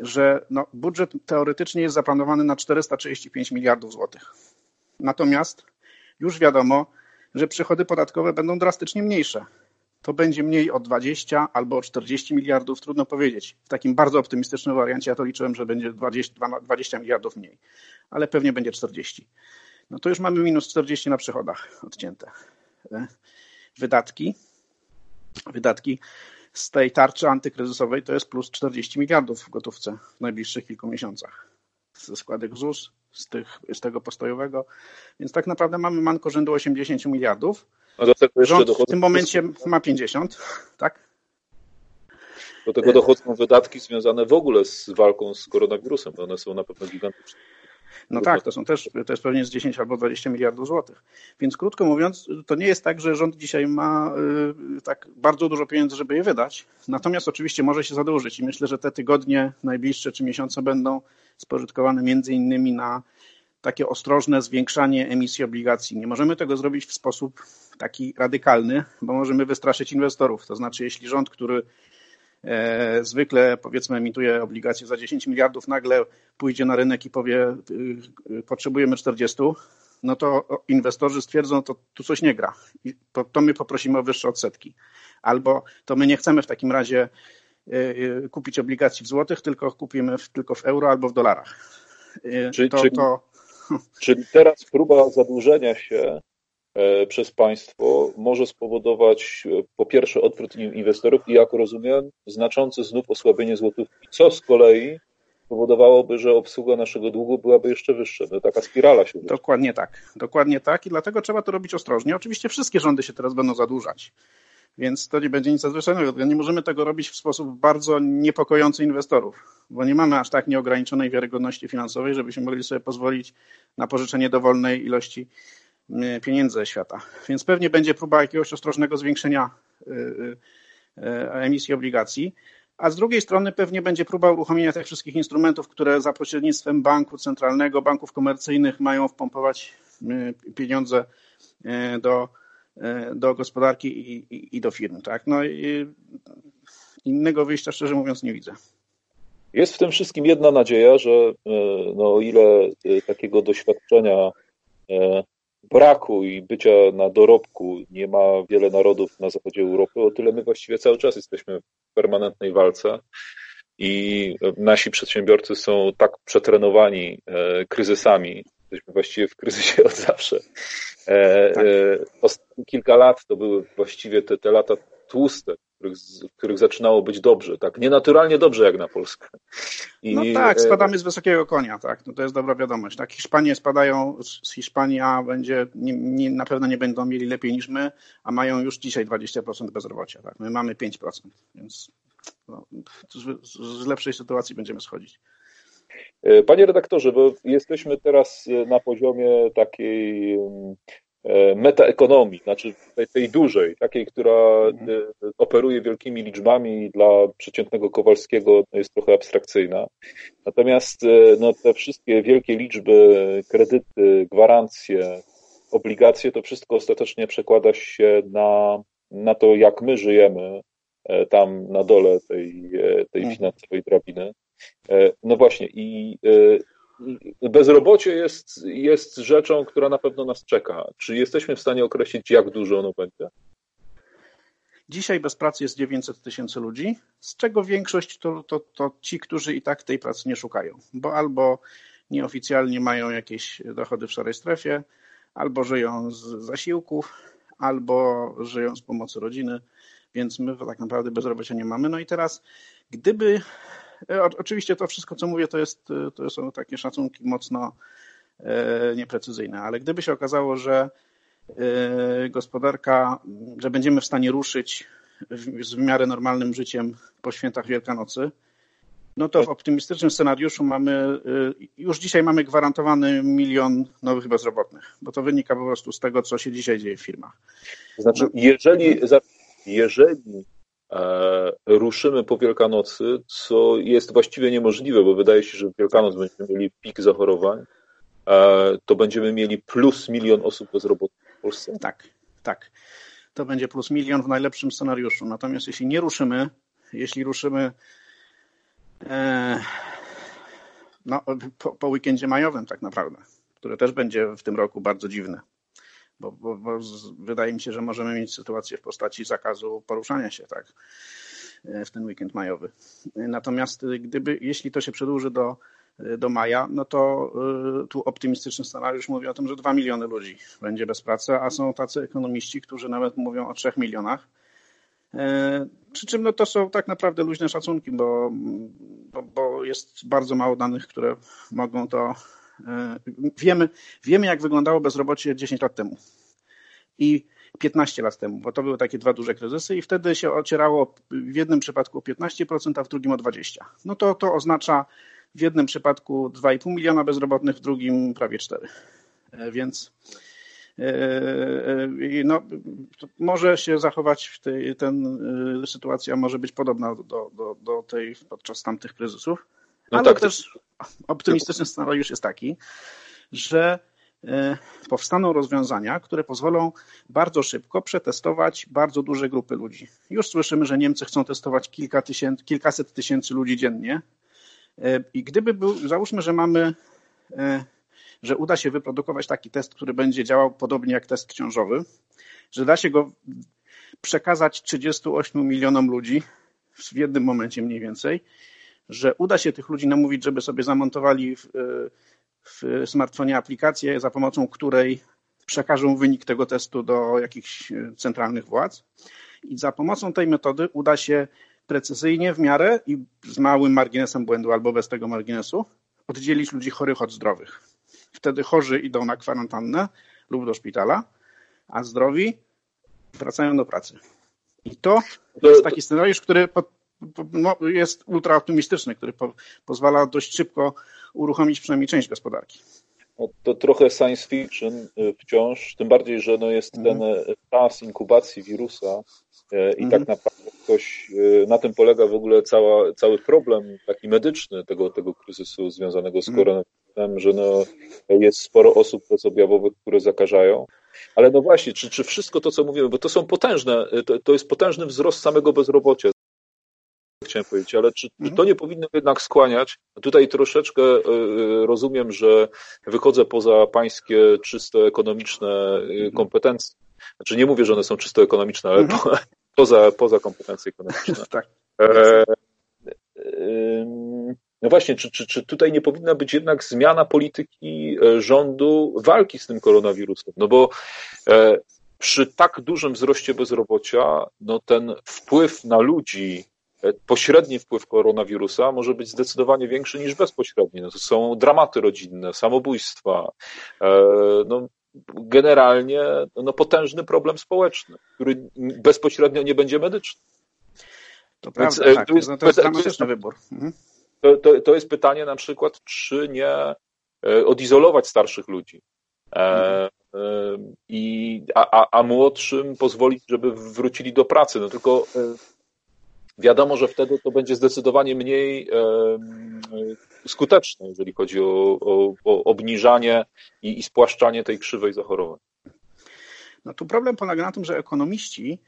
że no, budżet teoretycznie jest zaplanowany na 435 miliardów złotych. Natomiast już wiadomo, że przychody podatkowe będą drastycznie mniejsze. To będzie mniej o 20 albo o 40 miliardów, trudno powiedzieć. W takim bardzo optymistycznym wariancie ja to liczyłem, że będzie 20, 20 miliardów mniej, ale pewnie będzie 40. No to już mamy minus 40 na przychodach odcięte. E, wydatki, wydatki z tej tarczy antykryzysowej to jest plus 40 miliardów w gotówce w najbliższych kilku miesiącach. Ze składek ZUS, z, tych, z tego postojowego. Więc tak naprawdę mamy manko rzędu 80 miliardów. A do tego jeszcze Rząd w tym momencie ma 50, tak? Do tego dochodzą wydatki związane w ogóle z walką z koronawirusem. One są na pewno gigantyczne. No tak, to są też, to jest pewnie z 10 albo 20 miliardów złotych. Więc krótko mówiąc, to nie jest tak, że rząd dzisiaj ma y, tak bardzo dużo pieniędzy, żeby je wydać. Natomiast oczywiście może się zadłużyć i myślę, że te tygodnie najbliższe czy miesiące będą spożytkowane między innymi na takie ostrożne zwiększanie emisji obligacji. Nie możemy tego zrobić w sposób taki radykalny, bo możemy wystraszyć inwestorów. To znaczy, jeśli rząd, który zwykle powiedzmy emituje obligacje za 10 miliardów, nagle pójdzie na rynek i powie y, y, potrzebujemy 40, no to inwestorzy stwierdzą, to tu coś nie gra. I to my poprosimy o wyższe odsetki. Albo to my nie chcemy w takim razie y, kupić obligacji w złotych, tylko kupimy w, tylko w euro albo w dolarach. Czyli, to, czyli, to... czyli teraz próba zadłużenia się E, przez państwo może spowodować e, po pierwsze odwrót inwestorów i jak rozumiem znaczące znów osłabienie złotówki, co z kolei powodowałoby, że obsługa naszego długu byłaby jeszcze wyższa. Taka spirala się Dokładnie tak. Dokładnie tak i dlatego trzeba to robić ostrożnie. Oczywiście wszystkie rządy się teraz będą zadłużać, więc to nie będzie nic nadzwyczajnego. Nie możemy tego robić w sposób bardzo niepokojący inwestorów, bo nie mamy aż tak nieograniczonej wiarygodności finansowej, żebyśmy mogli sobie pozwolić na pożyczenie dowolnej ilości E, pieniędzy ze świata. Więc pewnie będzie próba jakiegoś ostrożnego zwiększenia e, e, emisji obligacji, a z drugiej strony pewnie będzie próba uruchomienia tych wszystkich instrumentów, które za pośrednictwem banku centralnego, banków komercyjnych mają wpompować pieniądze do, do gospodarki i, i, i do firm. Tak? No, innego wyjścia szczerze mówiąc nie widzę. Jest w tym wszystkim jedna nadzieja, że no, o ile takiego doświadczenia braku i bycia na dorobku nie ma wiele narodów na zachodzie Europy, o tyle my właściwie cały czas jesteśmy w permanentnej walce i nasi przedsiębiorcy są tak przetrenowani e, kryzysami, jesteśmy właściwie w kryzysie od zawsze. E, tak. e, kilka lat to były właściwie te, te lata tłuste, których, których zaczynało być dobrze, tak? Nienaturalnie dobrze jak na Polskę. I, no tak, e, spadamy z wysokiego konia, tak? No to jest dobra wiadomość. Tak, Hiszpanie spadają z Hiszpanii, a będzie, nie, nie, na pewno nie będą mieli lepiej niż my, a mają już dzisiaj 20% bezrobocia, tak? My mamy 5%, więc no, z, z lepszej sytuacji będziemy schodzić. E, panie redaktorze, bo jesteśmy teraz na poziomie takiej E, metaekonomii, znaczy tej, tej dużej, takiej, która e, operuje wielkimi liczbami i dla przeciętnego Kowalskiego jest trochę abstrakcyjna. Natomiast e, no, te wszystkie wielkie liczby, kredyty, gwarancje, obligacje, to wszystko ostatecznie przekłada się na, na to, jak my żyjemy tam na dole tej, tej mhm. finansowej drabiny. No właśnie, i bezrobocie jest, jest rzeczą, która na pewno nas czeka. Czy jesteśmy w stanie określić, jak dużo ono będzie? Dzisiaj bez pracy jest 900 tysięcy ludzi, z czego większość to, to, to ci, którzy i tak tej pracy nie szukają, bo albo nieoficjalnie mają jakieś dochody w szarej strefie, albo żyją z zasiłków, albo żyją z pomocy rodziny, więc my tak naprawdę bezrobocia nie mamy. No i teraz, gdyby oczywiście to wszystko, co mówię, to, jest, e, to są takie szacunki mocno e, nieprecyzyjne, ale gdyby się okazało, że gospodarka, że będziemy w stanie ruszyć z w miarę normalnym życiem po świętach Wielkanocy, no to w optymistycznym scenariuszu mamy, już dzisiaj mamy gwarantowany milion nowych bezrobotnych, bo to wynika po prostu z tego, co się dzisiaj dzieje w firmach. Znaczy, jeżeli, jeżeli E, ruszymy po Wielkanocy, co jest właściwie niemożliwe, bo wydaje się, że w Wielkanoc będziemy mieli pik zachorowań, e, to będziemy mieli plus milion osób bezrobotnych w Polsce. Tak, tak. To będzie plus milion w najlepszym scenariuszu. Natomiast jeśli nie ruszymy, jeśli ruszymy No, po, po weekendzie majowym tak naprawdę, które też będzie w tym roku bardzo dziwne. Bo, bo, bo, wydaje mi się, że możemy mieć sytuację w postaci zakazu poruszania się tak w ten weekend majowy. Natomiast gdyby, jeśli to się przedłuży do do maja, no to y, tu optymistyczny scenariusz mówi o tym, że 2 miliony ludzi będzie bez pracy, a są tacy ekonomiści, którzy nawet mówią o 3 milionach. E, przy czym no to są tak naprawdę luźne szacunki, bo, bo, bo jest bardzo mało danych, które mogą to. E, wiemy, wiemy, jak wyglądało bezrobocie 10 lat temu i 15 lat temu, bo to były takie dwa duże kryzysy, i wtedy się ocierało w jednym przypadku o 15%, a w drugim o 20%. No to to oznacza w jednym przypadku 2,5 miliona bezrobotnych, w drugim prawie 4. E, więc e, no, może się zachować tej, ten, sytuacja może być podobna do, do, do tej podczas tamtych kryzysów. No ale tak, też optymistyczny scenariusz jest taki, że powstaną rozwiązania, które pozwolą bardzo szybko przetestować bardzo duże grupy ludzi. Już słyszymy, że Niemcy chcą testować kilka tysięcy, kilkaset tysięcy ludzi dziennie E, I gdyby był, załóżmy, że mamy, e, że uda się wyprodukować taki test, który będzie działał podobnie jak test ciążowy, że da się go przekazać 38 milionom ludzi w jednym momencie mniej więcej, że uda się tych ludzi namówić, żeby sobie zamontowali w, w smartfonie aplikację, za pomocą której przekażą wynik tego testu do jakichś centralnych władz. I za pomocą tej metody uda się precyzyjnie w miarę i z małym marginesem błędu albo bez tego marginesu oddzielić ludzi chorych od zdrowych. Wtedy chorzy idą na kwarantannę lub do szpitala, a zdrowi wracają do pracy. I to jest taki scenariusz, który po, po, no, jest ultra optymistyczny, który po, pozwala dość szybko uruchomić przynajmniej część gospodarki. No, to trochę science fiction y, wciąż, tym bardziej, że no jest ten mhm. y, czas inkubacji wirusa y, i tak mhm. naprawdę ktoś, na tym polega w ogóle cała, cały problem taki medyczny tego, tego kryzysu związanego z mhm. koronawirusem, że no jest sporo osób bezobjawowych, które zakażają. Ale no właśnie, czy, czy wszystko to, co mówimy, bo to są potężne, to, to jest potężny wzrost samego bezrobocia chciałem powiedzieć, ale czy, czy mhm. to nie powinno jednak skłaniać? Tutaj troszeczkę e, e, rozumiem, że wychodzę poza pańskie czysto ekonomiczne e, mhm. kompetencje. Znaczy nie mówię, że one są czysto ekonomiczne, ale mhm. po, poza, poza kompetencje ekonomiczne. tak. E, no właśnie, czy, czy, czy tutaj nie powinna być jednak zmiana polityki rządu walki z tym koronawirusem? No bo przy tak dużym wzroście bezrobocia, no ten wpływ na ludzi pośredni wpływ koronawirusa może być zdecydowanie większy niż bezpośredni. No to są dramaty rodzinne, samobójstwa, e, no, generalnie no, potężny problem społeczny, który bezpośrednio nie będzie medyczny. To Więc, prawda, e, tak. to jest, no to jest dramatyczny wybór. Mhm. To, to, to jest pytanie na przykład, czy nie odizolować starszych ludzi. Mhm. I, a, a, a młodszym pozwolić, żeby wrócili do pracy. No tylko Wiadomo, że wtedy to będzie zdecydowanie mniej skuteczne, jeżeli chodzi o, o, o obniżanie i, i spłaszczanie tej krzywej zachorowań. No tu problem polega na tym, że ekonomiści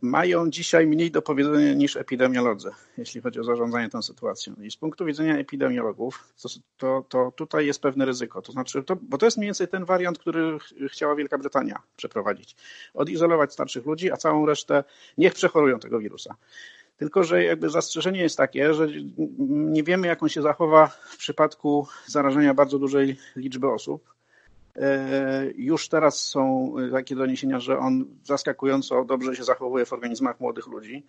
mają dzisiaj mniej do powiedzenia niż epidemiolodzy, jeśli chodzi o zarządzanie tą sytuacją. I z punktu widzenia epidemiologów, to, to, to tutaj jest pewne ryzyko. To znaczy, to, bo to jest mniej więcej ten wariant, który chciała Wielka Brytania przeprowadzić. Odizolować starszych ludzi, a całą resztę niech przechorują tego wirusa. Tylko, że jakby zastrzeżenie jest takie, że nie wiemy, jak on się zachowa w przypadku zarażenia bardzo dużej liczby osób. E, już teraz są takie doniesienia, że on zaskakująco dobrze się zachowuje w organizmach młodych ludzi,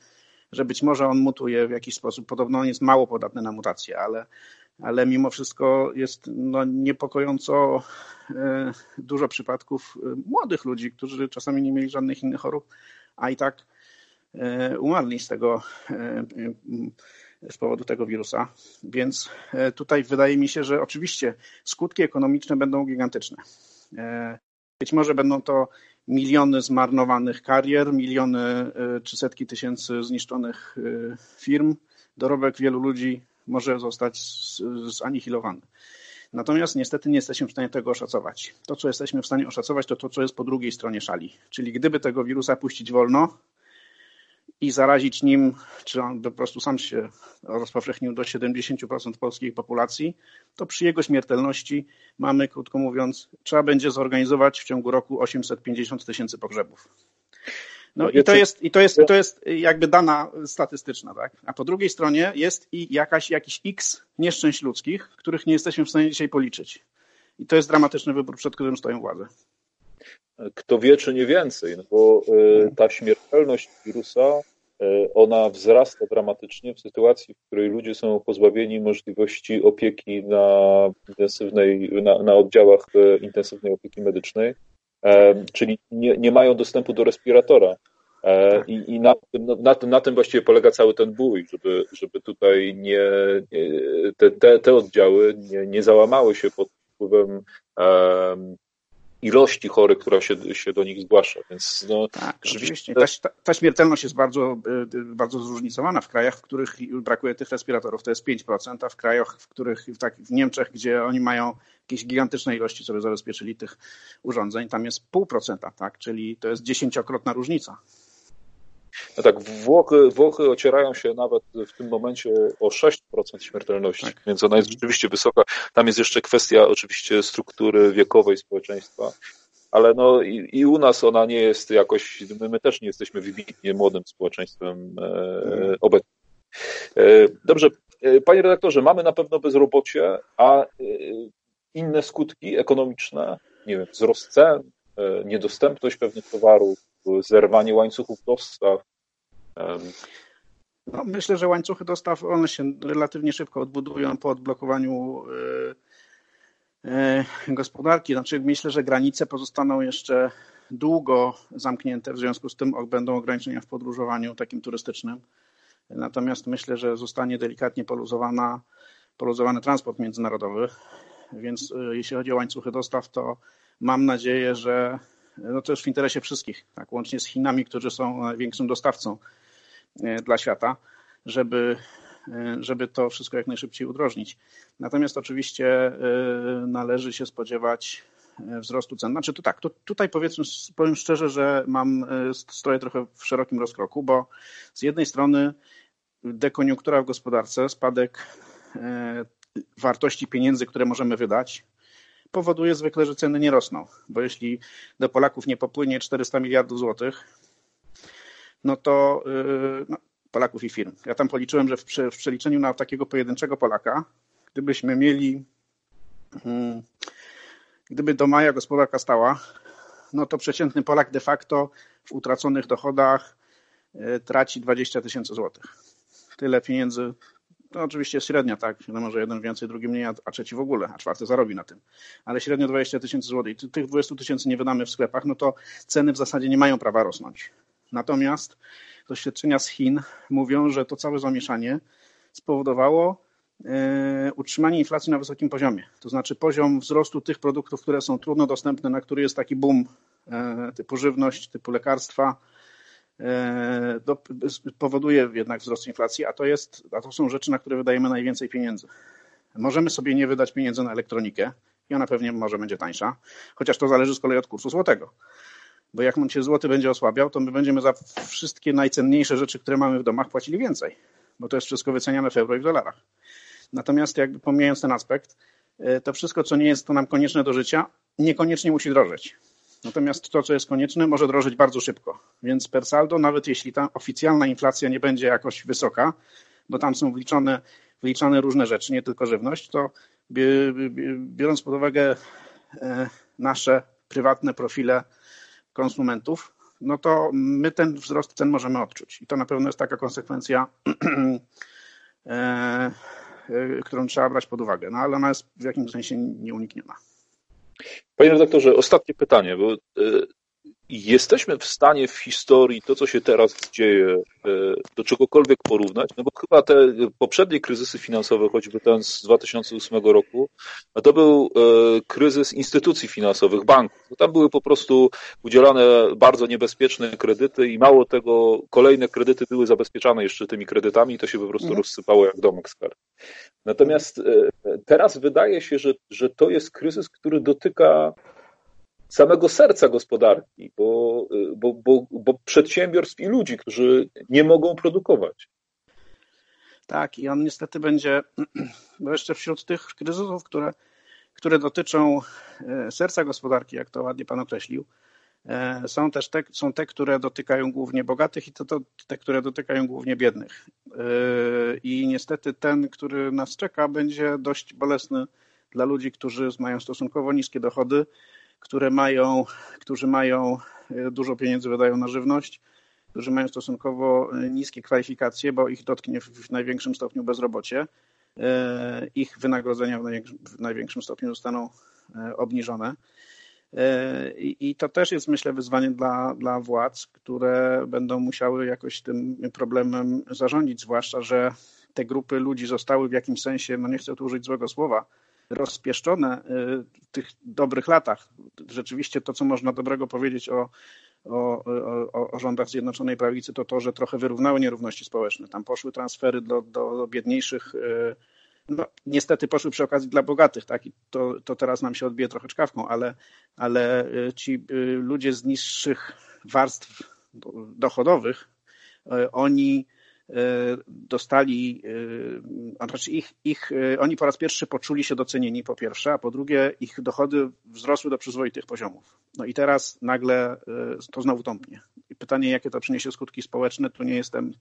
że być może on mutuje w jakiś sposób. Podobno on jest mało podatny na mutacje, ale, ale mimo wszystko jest no, niepokojąco e, dużo przypadków e, młodych ludzi, którzy czasami nie mieli żadnych innych chorób, a i tak umarli z tego z powodu tego wirusa. Więc e, tutaj wydaje mi się, że oczywiście skutki ekonomiczne będą gigantyczne. E, być może będą to miliony zmarnowanych karier, miliony e, czy setki tysięcy zniszczonych firm. Dorobek wielu ludzi może zostać zanihilowany. Natomiast niestety nie jesteśmy w stanie tego oszacować. To, co jesteśmy w stanie oszacować, to to, co jest po drugiej stronie szali. Czyli gdyby tego wirusa puścić wolno, i zarazić nim, czy on po prostu sam się rozpowszechnił do 70% polskiej populacji, to przy jego śmiertelności mamy, krótko mówiąc, trzeba będzie zorganizować w ciągu roku 850 tysięcy pogrzebów. No i to jest, i to jest, to jest jakby dana statystyczna, tak? A po drugiej stronie jest i jakaś, jakiś x nieszczęść ludzkich, których nie jesteśmy w stanie dzisiaj policzyć. I to jest dramatyczny wybór, przed którym stoją władze. Kto wie, czy nie więcej, no bo e, ta śmiertelność wirusa, e, ona wzrasta dramatycznie w sytuacji, w której ludzie są pozbawieni możliwości opieki na intensywnej, na, na oddziałach e, intensywnej opieki medycznej czyli nie, nie mają dostępu do respiratora. E, I, i na, no, na, na, tym właściwie polega cały ten bój, żeby, żeby tutaj nie, te, te, te oddziały nie, nie załamały się pod wpływem ilości chorych, która się, się do nich zgłasza. Więc no, tak, rzeczywiście. Ta, ta, śmiertelność jest bardzo, y, bardzo zróżnicowana. W krajach, w których brakuje tych respiratorów, to jest 5%, a w krajach, w których, tak, w Niemczech, gdzie oni mają jakieś gigantyczne ilości sobie zabezpieczyli tych urządzeń, tam jest pół procenta, tak? czyli to jest dziesięciokrotna różnica. No tak, Włochy, Włochy ocierają się nawet w tym momencie o 6% śmiertelności, tak. więc ona jest rzeczywiście wysoka. Tam jest jeszcze kwestia oczywiście struktury wiekowej społeczeństwa, ale no i, i u nas ona nie jest jakoś, my, my też nie jesteśmy wybitnie młodym społeczeństwem e, mhm. obecnym. E, dobrze, e, panie redaktorze, mamy na pewno bezrobocie, a e, inne skutki ekonomiczne, nie wiem, wzrost cen, niedostępność pewnych towarów, zerwanie łańcuchów dostaw. No, myślę, że łańcuchy dostaw one się relatywnie szybko odbudują po odblokowaniu e, e, gospodarki. Znaczy, myślę, że granice pozostaną jeszcze długo zamknięte, w związku z tym będą ograniczenia w podróżowaniu takim turystycznym. Natomiast myślę, że zostanie delikatnie poluzowana, poluzowany transport międzynarodowy. Więc e, jeśli chodzi o łańcuchy dostaw, to mam nadzieję, że no to jest w interesie wszystkich, tak, łącznie z Chinami, którzy są największym dostawcą e, dla świata, żeby, e, żeby to wszystko jak najszybciej udrożnić. Natomiast oczywiście e, należy się spodziewać wzrostu cen. Znaczy to tak, to tutaj powiedzmy, powiem szczerze, że mam, stoję trochę w szerokim rozkroku, bo z jednej strony dekoniunktura w gospodarce, spadek wartości pieniędzy, które możemy wydać, powoduje zwykle, że ceny nie rosną, bo jeśli do Polaków nie popłynie 400 miliardów złotych, no to yy, no, Polaków i firm. Ja tam policzyłem, że w, w przeliczeniu na takiego pojedynczego Polaka, gdybyśmy mieli, yy, gdyby do maja gospodarka stała, no to przeciętny Polak de facto w utraconych dochodach yy, traci 20 tysięcy złotych. Tyle pieniędzy to oczywiście średnia, tak, no może jeden więcej, drugi mniej, a trzeci w ogóle, a czwarty zarobi na tym. Ale średnio 20 tysięcy złotych. Tych 20 tysięcy nie wydamy w sklepach, no to ceny w zasadzie nie mają prawa rosnąć. Natomiast doświadczenia z Chin mówią, że to całe zamieszanie spowodowało e, utrzymanie inflacji na wysokim poziomie. To znaczy poziom wzrostu tych produktów, które są trudno dostępne, na który jest taki boom e, typu żywność, typu lekarstwa, E, powoduje jednak wzrost inflacji, a to, jest, a to są rzeczy, na które wydajemy najwięcej pieniędzy. Możemy sobie nie wydać pieniędzy na elektronikę i ona pewnie może będzie tańsza, chociaż to zależy z kolei od kursu złotego. Bo jak się złoty będzie osłabiał, to my będziemy za wszystkie najcenniejsze rzeczy, które mamy w domach, płacili więcej, bo to jest wszystko wyceniane w euro i w dolarach. Natomiast jakby pomijając ten aspekt, e, to wszystko, co nie jest to nam konieczne do życia, niekoniecznie musi drożeć. Natomiast to, co jest konieczne, może drożyć bardzo szybko. Więc per saldo, nawet jeśli ta oficjalna inflacja nie będzie jakoś wysoka, bo tam są wliczone, wliczane różne rzeczy, nie tylko żywność, to biorąc pod uwagę e, nasze prywatne profile konsumentów, no to my ten wzrost cen możemy odczuć. I to na pewno jest taka konsekwencja, e, e, którą trzeba brać pod uwagę. No ale ona jest w jakimś sensie nieunikniona. Panie redaktorze, ostatnie pytanie, bo y, jesteśmy w stanie w historii to, co się teraz dzieje, e, do czegokolwiek porównać? No bo chyba te poprzednie kryzysy finansowe, choćby ten z 2008 roku, no to był e, kryzys instytucji finansowych, banków. No tam były po prostu udzielane bardzo niebezpieczne kredyty i mało tego, kolejne kredyty były zabezpieczane jeszcze tymi kredytami i to się po prostu mhm. rozsypało jak domek z kart. Natomiast e, teraz wydaje się, że, że to jest kryzys, który dotyka samego serca gospodarki, bo, bo, bo, bo przedsiębiorstw i ludzi, którzy nie mogą produkować. Tak, i on niestety będzie, bo jeszcze wśród tych kryzysów, które, które dotyczą e, serca gospodarki, jak to ładnie Pan określił, e, są też te, są te, które dotykają głównie bogatych i to, to te, które dotykają głównie biednych. E, I niestety ten, który nas czeka, będzie dość bolesny dla ludzi, którzy mają stosunkowo niskie dochody, które mają, którzy mają dużo pieniędzy, wydają na żywność, którzy mają stosunkowo niskie kwalifikacje, bo ich dotknie w największym stopniu bezrobocie. E, ich wynagrodzenia w największym stopniu zostaną e, obniżone. E, I to też jest, myślę, wyzwanie dla, dla władz, które będą musiały jakoś tym problemem zarządzić, zwłaszcza, że te grupy ludzi zostały w jakimś sensie, no nie chcę tu użyć złego słowa, rozpieszczone w tych dobrych latach. Rzeczywiście to, co można dobrego powiedzieć o o, o, o rządach Zjednoczonej Prawicy, to to, że trochę wyrównały nierówności społeczne. Tam poszły transfery do, do biedniejszych, e, no, niestety poszły przy okazji dla bogatych, tak? I to, to teraz nam się odbije trochę czkawką, ale, ale e, ci ludzie z niższych warstw dochodowych, oni dostali, e, znaczy ich, ich, e, oni po raz pierwszy poczuli się docenieni po pierwsze, a po drugie ich dochody wzrosły do przyzwoitych poziomów. No i teraz nagle to znowu tąpnie. I pytanie, jakie to przyniesie skutki społeczne, tu nie jestem,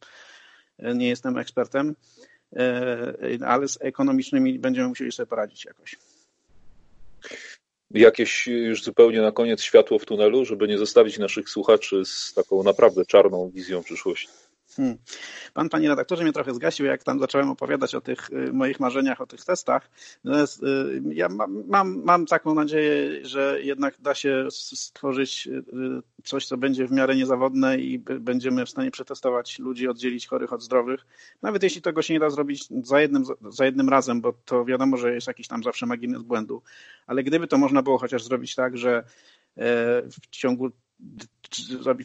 nie jestem ekspertem, ale z ekonomicznymi będziemy musieli sobie poradzić jakoś. Jakieś już zupełnie na koniec światło w tunelu, żeby nie zostawić naszych słuchaczy z taką naprawdę czarną wizją przyszłości. Hmm. Pan, panie redaktorze, mnie trochę zgasił, jak tam zacząłem opowiadać o tych y, moich marzeniach, o tych testach. Natomiast y, ja mam, mam, mam taką nadzieję, że jednak da się stworzyć y, coś, co będzie w miarę niezawodne i będziemy w stanie przetestować ludzi, oddzielić chorych od zdrowych. Nawet jeśli tego się nie da zrobić za jednym, za jednym razem, bo to wiadomo, że jest jakiś tam zawsze margines błędu, ale gdyby to można było chociaż zrobić tak, że e, w ciągu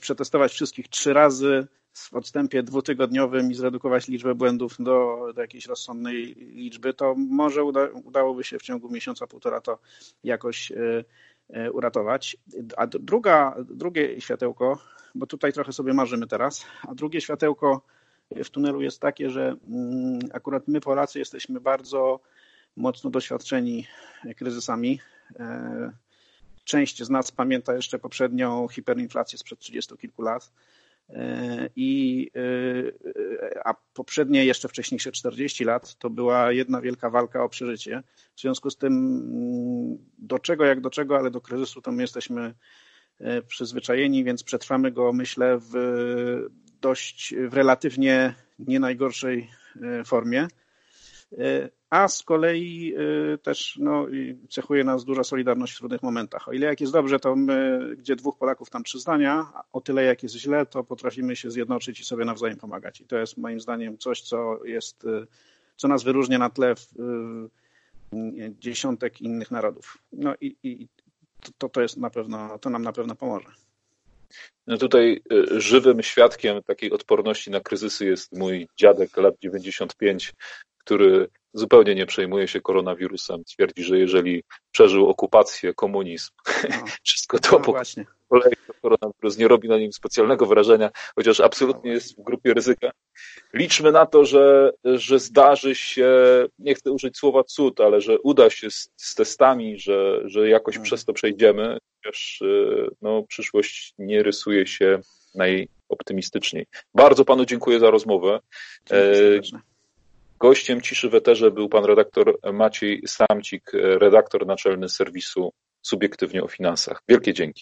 przetestować wszystkich trzy razy, w odstępie dwutygodniowym i zredukować liczbę błędów do, do jakiejś rozsądnej liczby, to może uda, udałoby się w ciągu miesiąca, półtora to jakoś e, e, uratować. A druga, drugie światełko, bo tutaj trochę sobie marzymy teraz, a drugie światełko w tunelu jest takie, że mm, akurat my Polacy jesteśmy bardzo mocno doświadczeni kryzysami. E, część z nas pamięta jeszcze poprzednią hiperinflację sprzed 30 kilku lat I, e, a poprzednie, jeszcze wcześniejsze 40 lat, to była jedna wielka walka o przeżycie. W związku z tym, mm, do czego jak do czego, ale do kryzysu to my jesteśmy e, przyzwyczajeni, więc przetrwamy go, myślę, w dość, w relatywnie nie najgorszej formie. A z kolei y, też no, cechuje nas duża solidarność w trudnych momentach. O ile jak jest dobrze, to my, gdzie dwóch Polaków, tam trzy zdania, o tyle jak jest źle, to potrafimy się zjednoczyć i sobie nawzajem pomagać. I to jest moim zdaniem coś, co jest, y, co nas wyróżnia na tle y, dziesiątek innych narodów. No i, i to, to jest na pewno, to nam na pewno pomoże. No tutaj żywym świadkiem takiej odporności na kryzysy jest mój dziadek lat 95, który zupełnie nie przejmuje się koronawirusem. Twierdzi, że jeżeli przeżył okupację, komunizm, no. wszystko to no, po kolei koronawirus nie robi na nim specjalnego wrażenia, chociaż absolutnie no jest w grupie ryzyka. Liczmy na to, że, że zdarzy się, nie chcę użyć słowa cud, ale że uda się z, z testami, że, że jakoś hmm. przez to przejdziemy, chociaż y, no, przyszłość nie rysuje się najoptymistyczniej. Bardzo panu dziękuję za rozmowę. Dziękuję Gościem Ciszy w Eterze był pan redaktor Maciej Samcik, redaktor naczelny serwisu Subiektywnie o Finansach. Wielkie dzięki.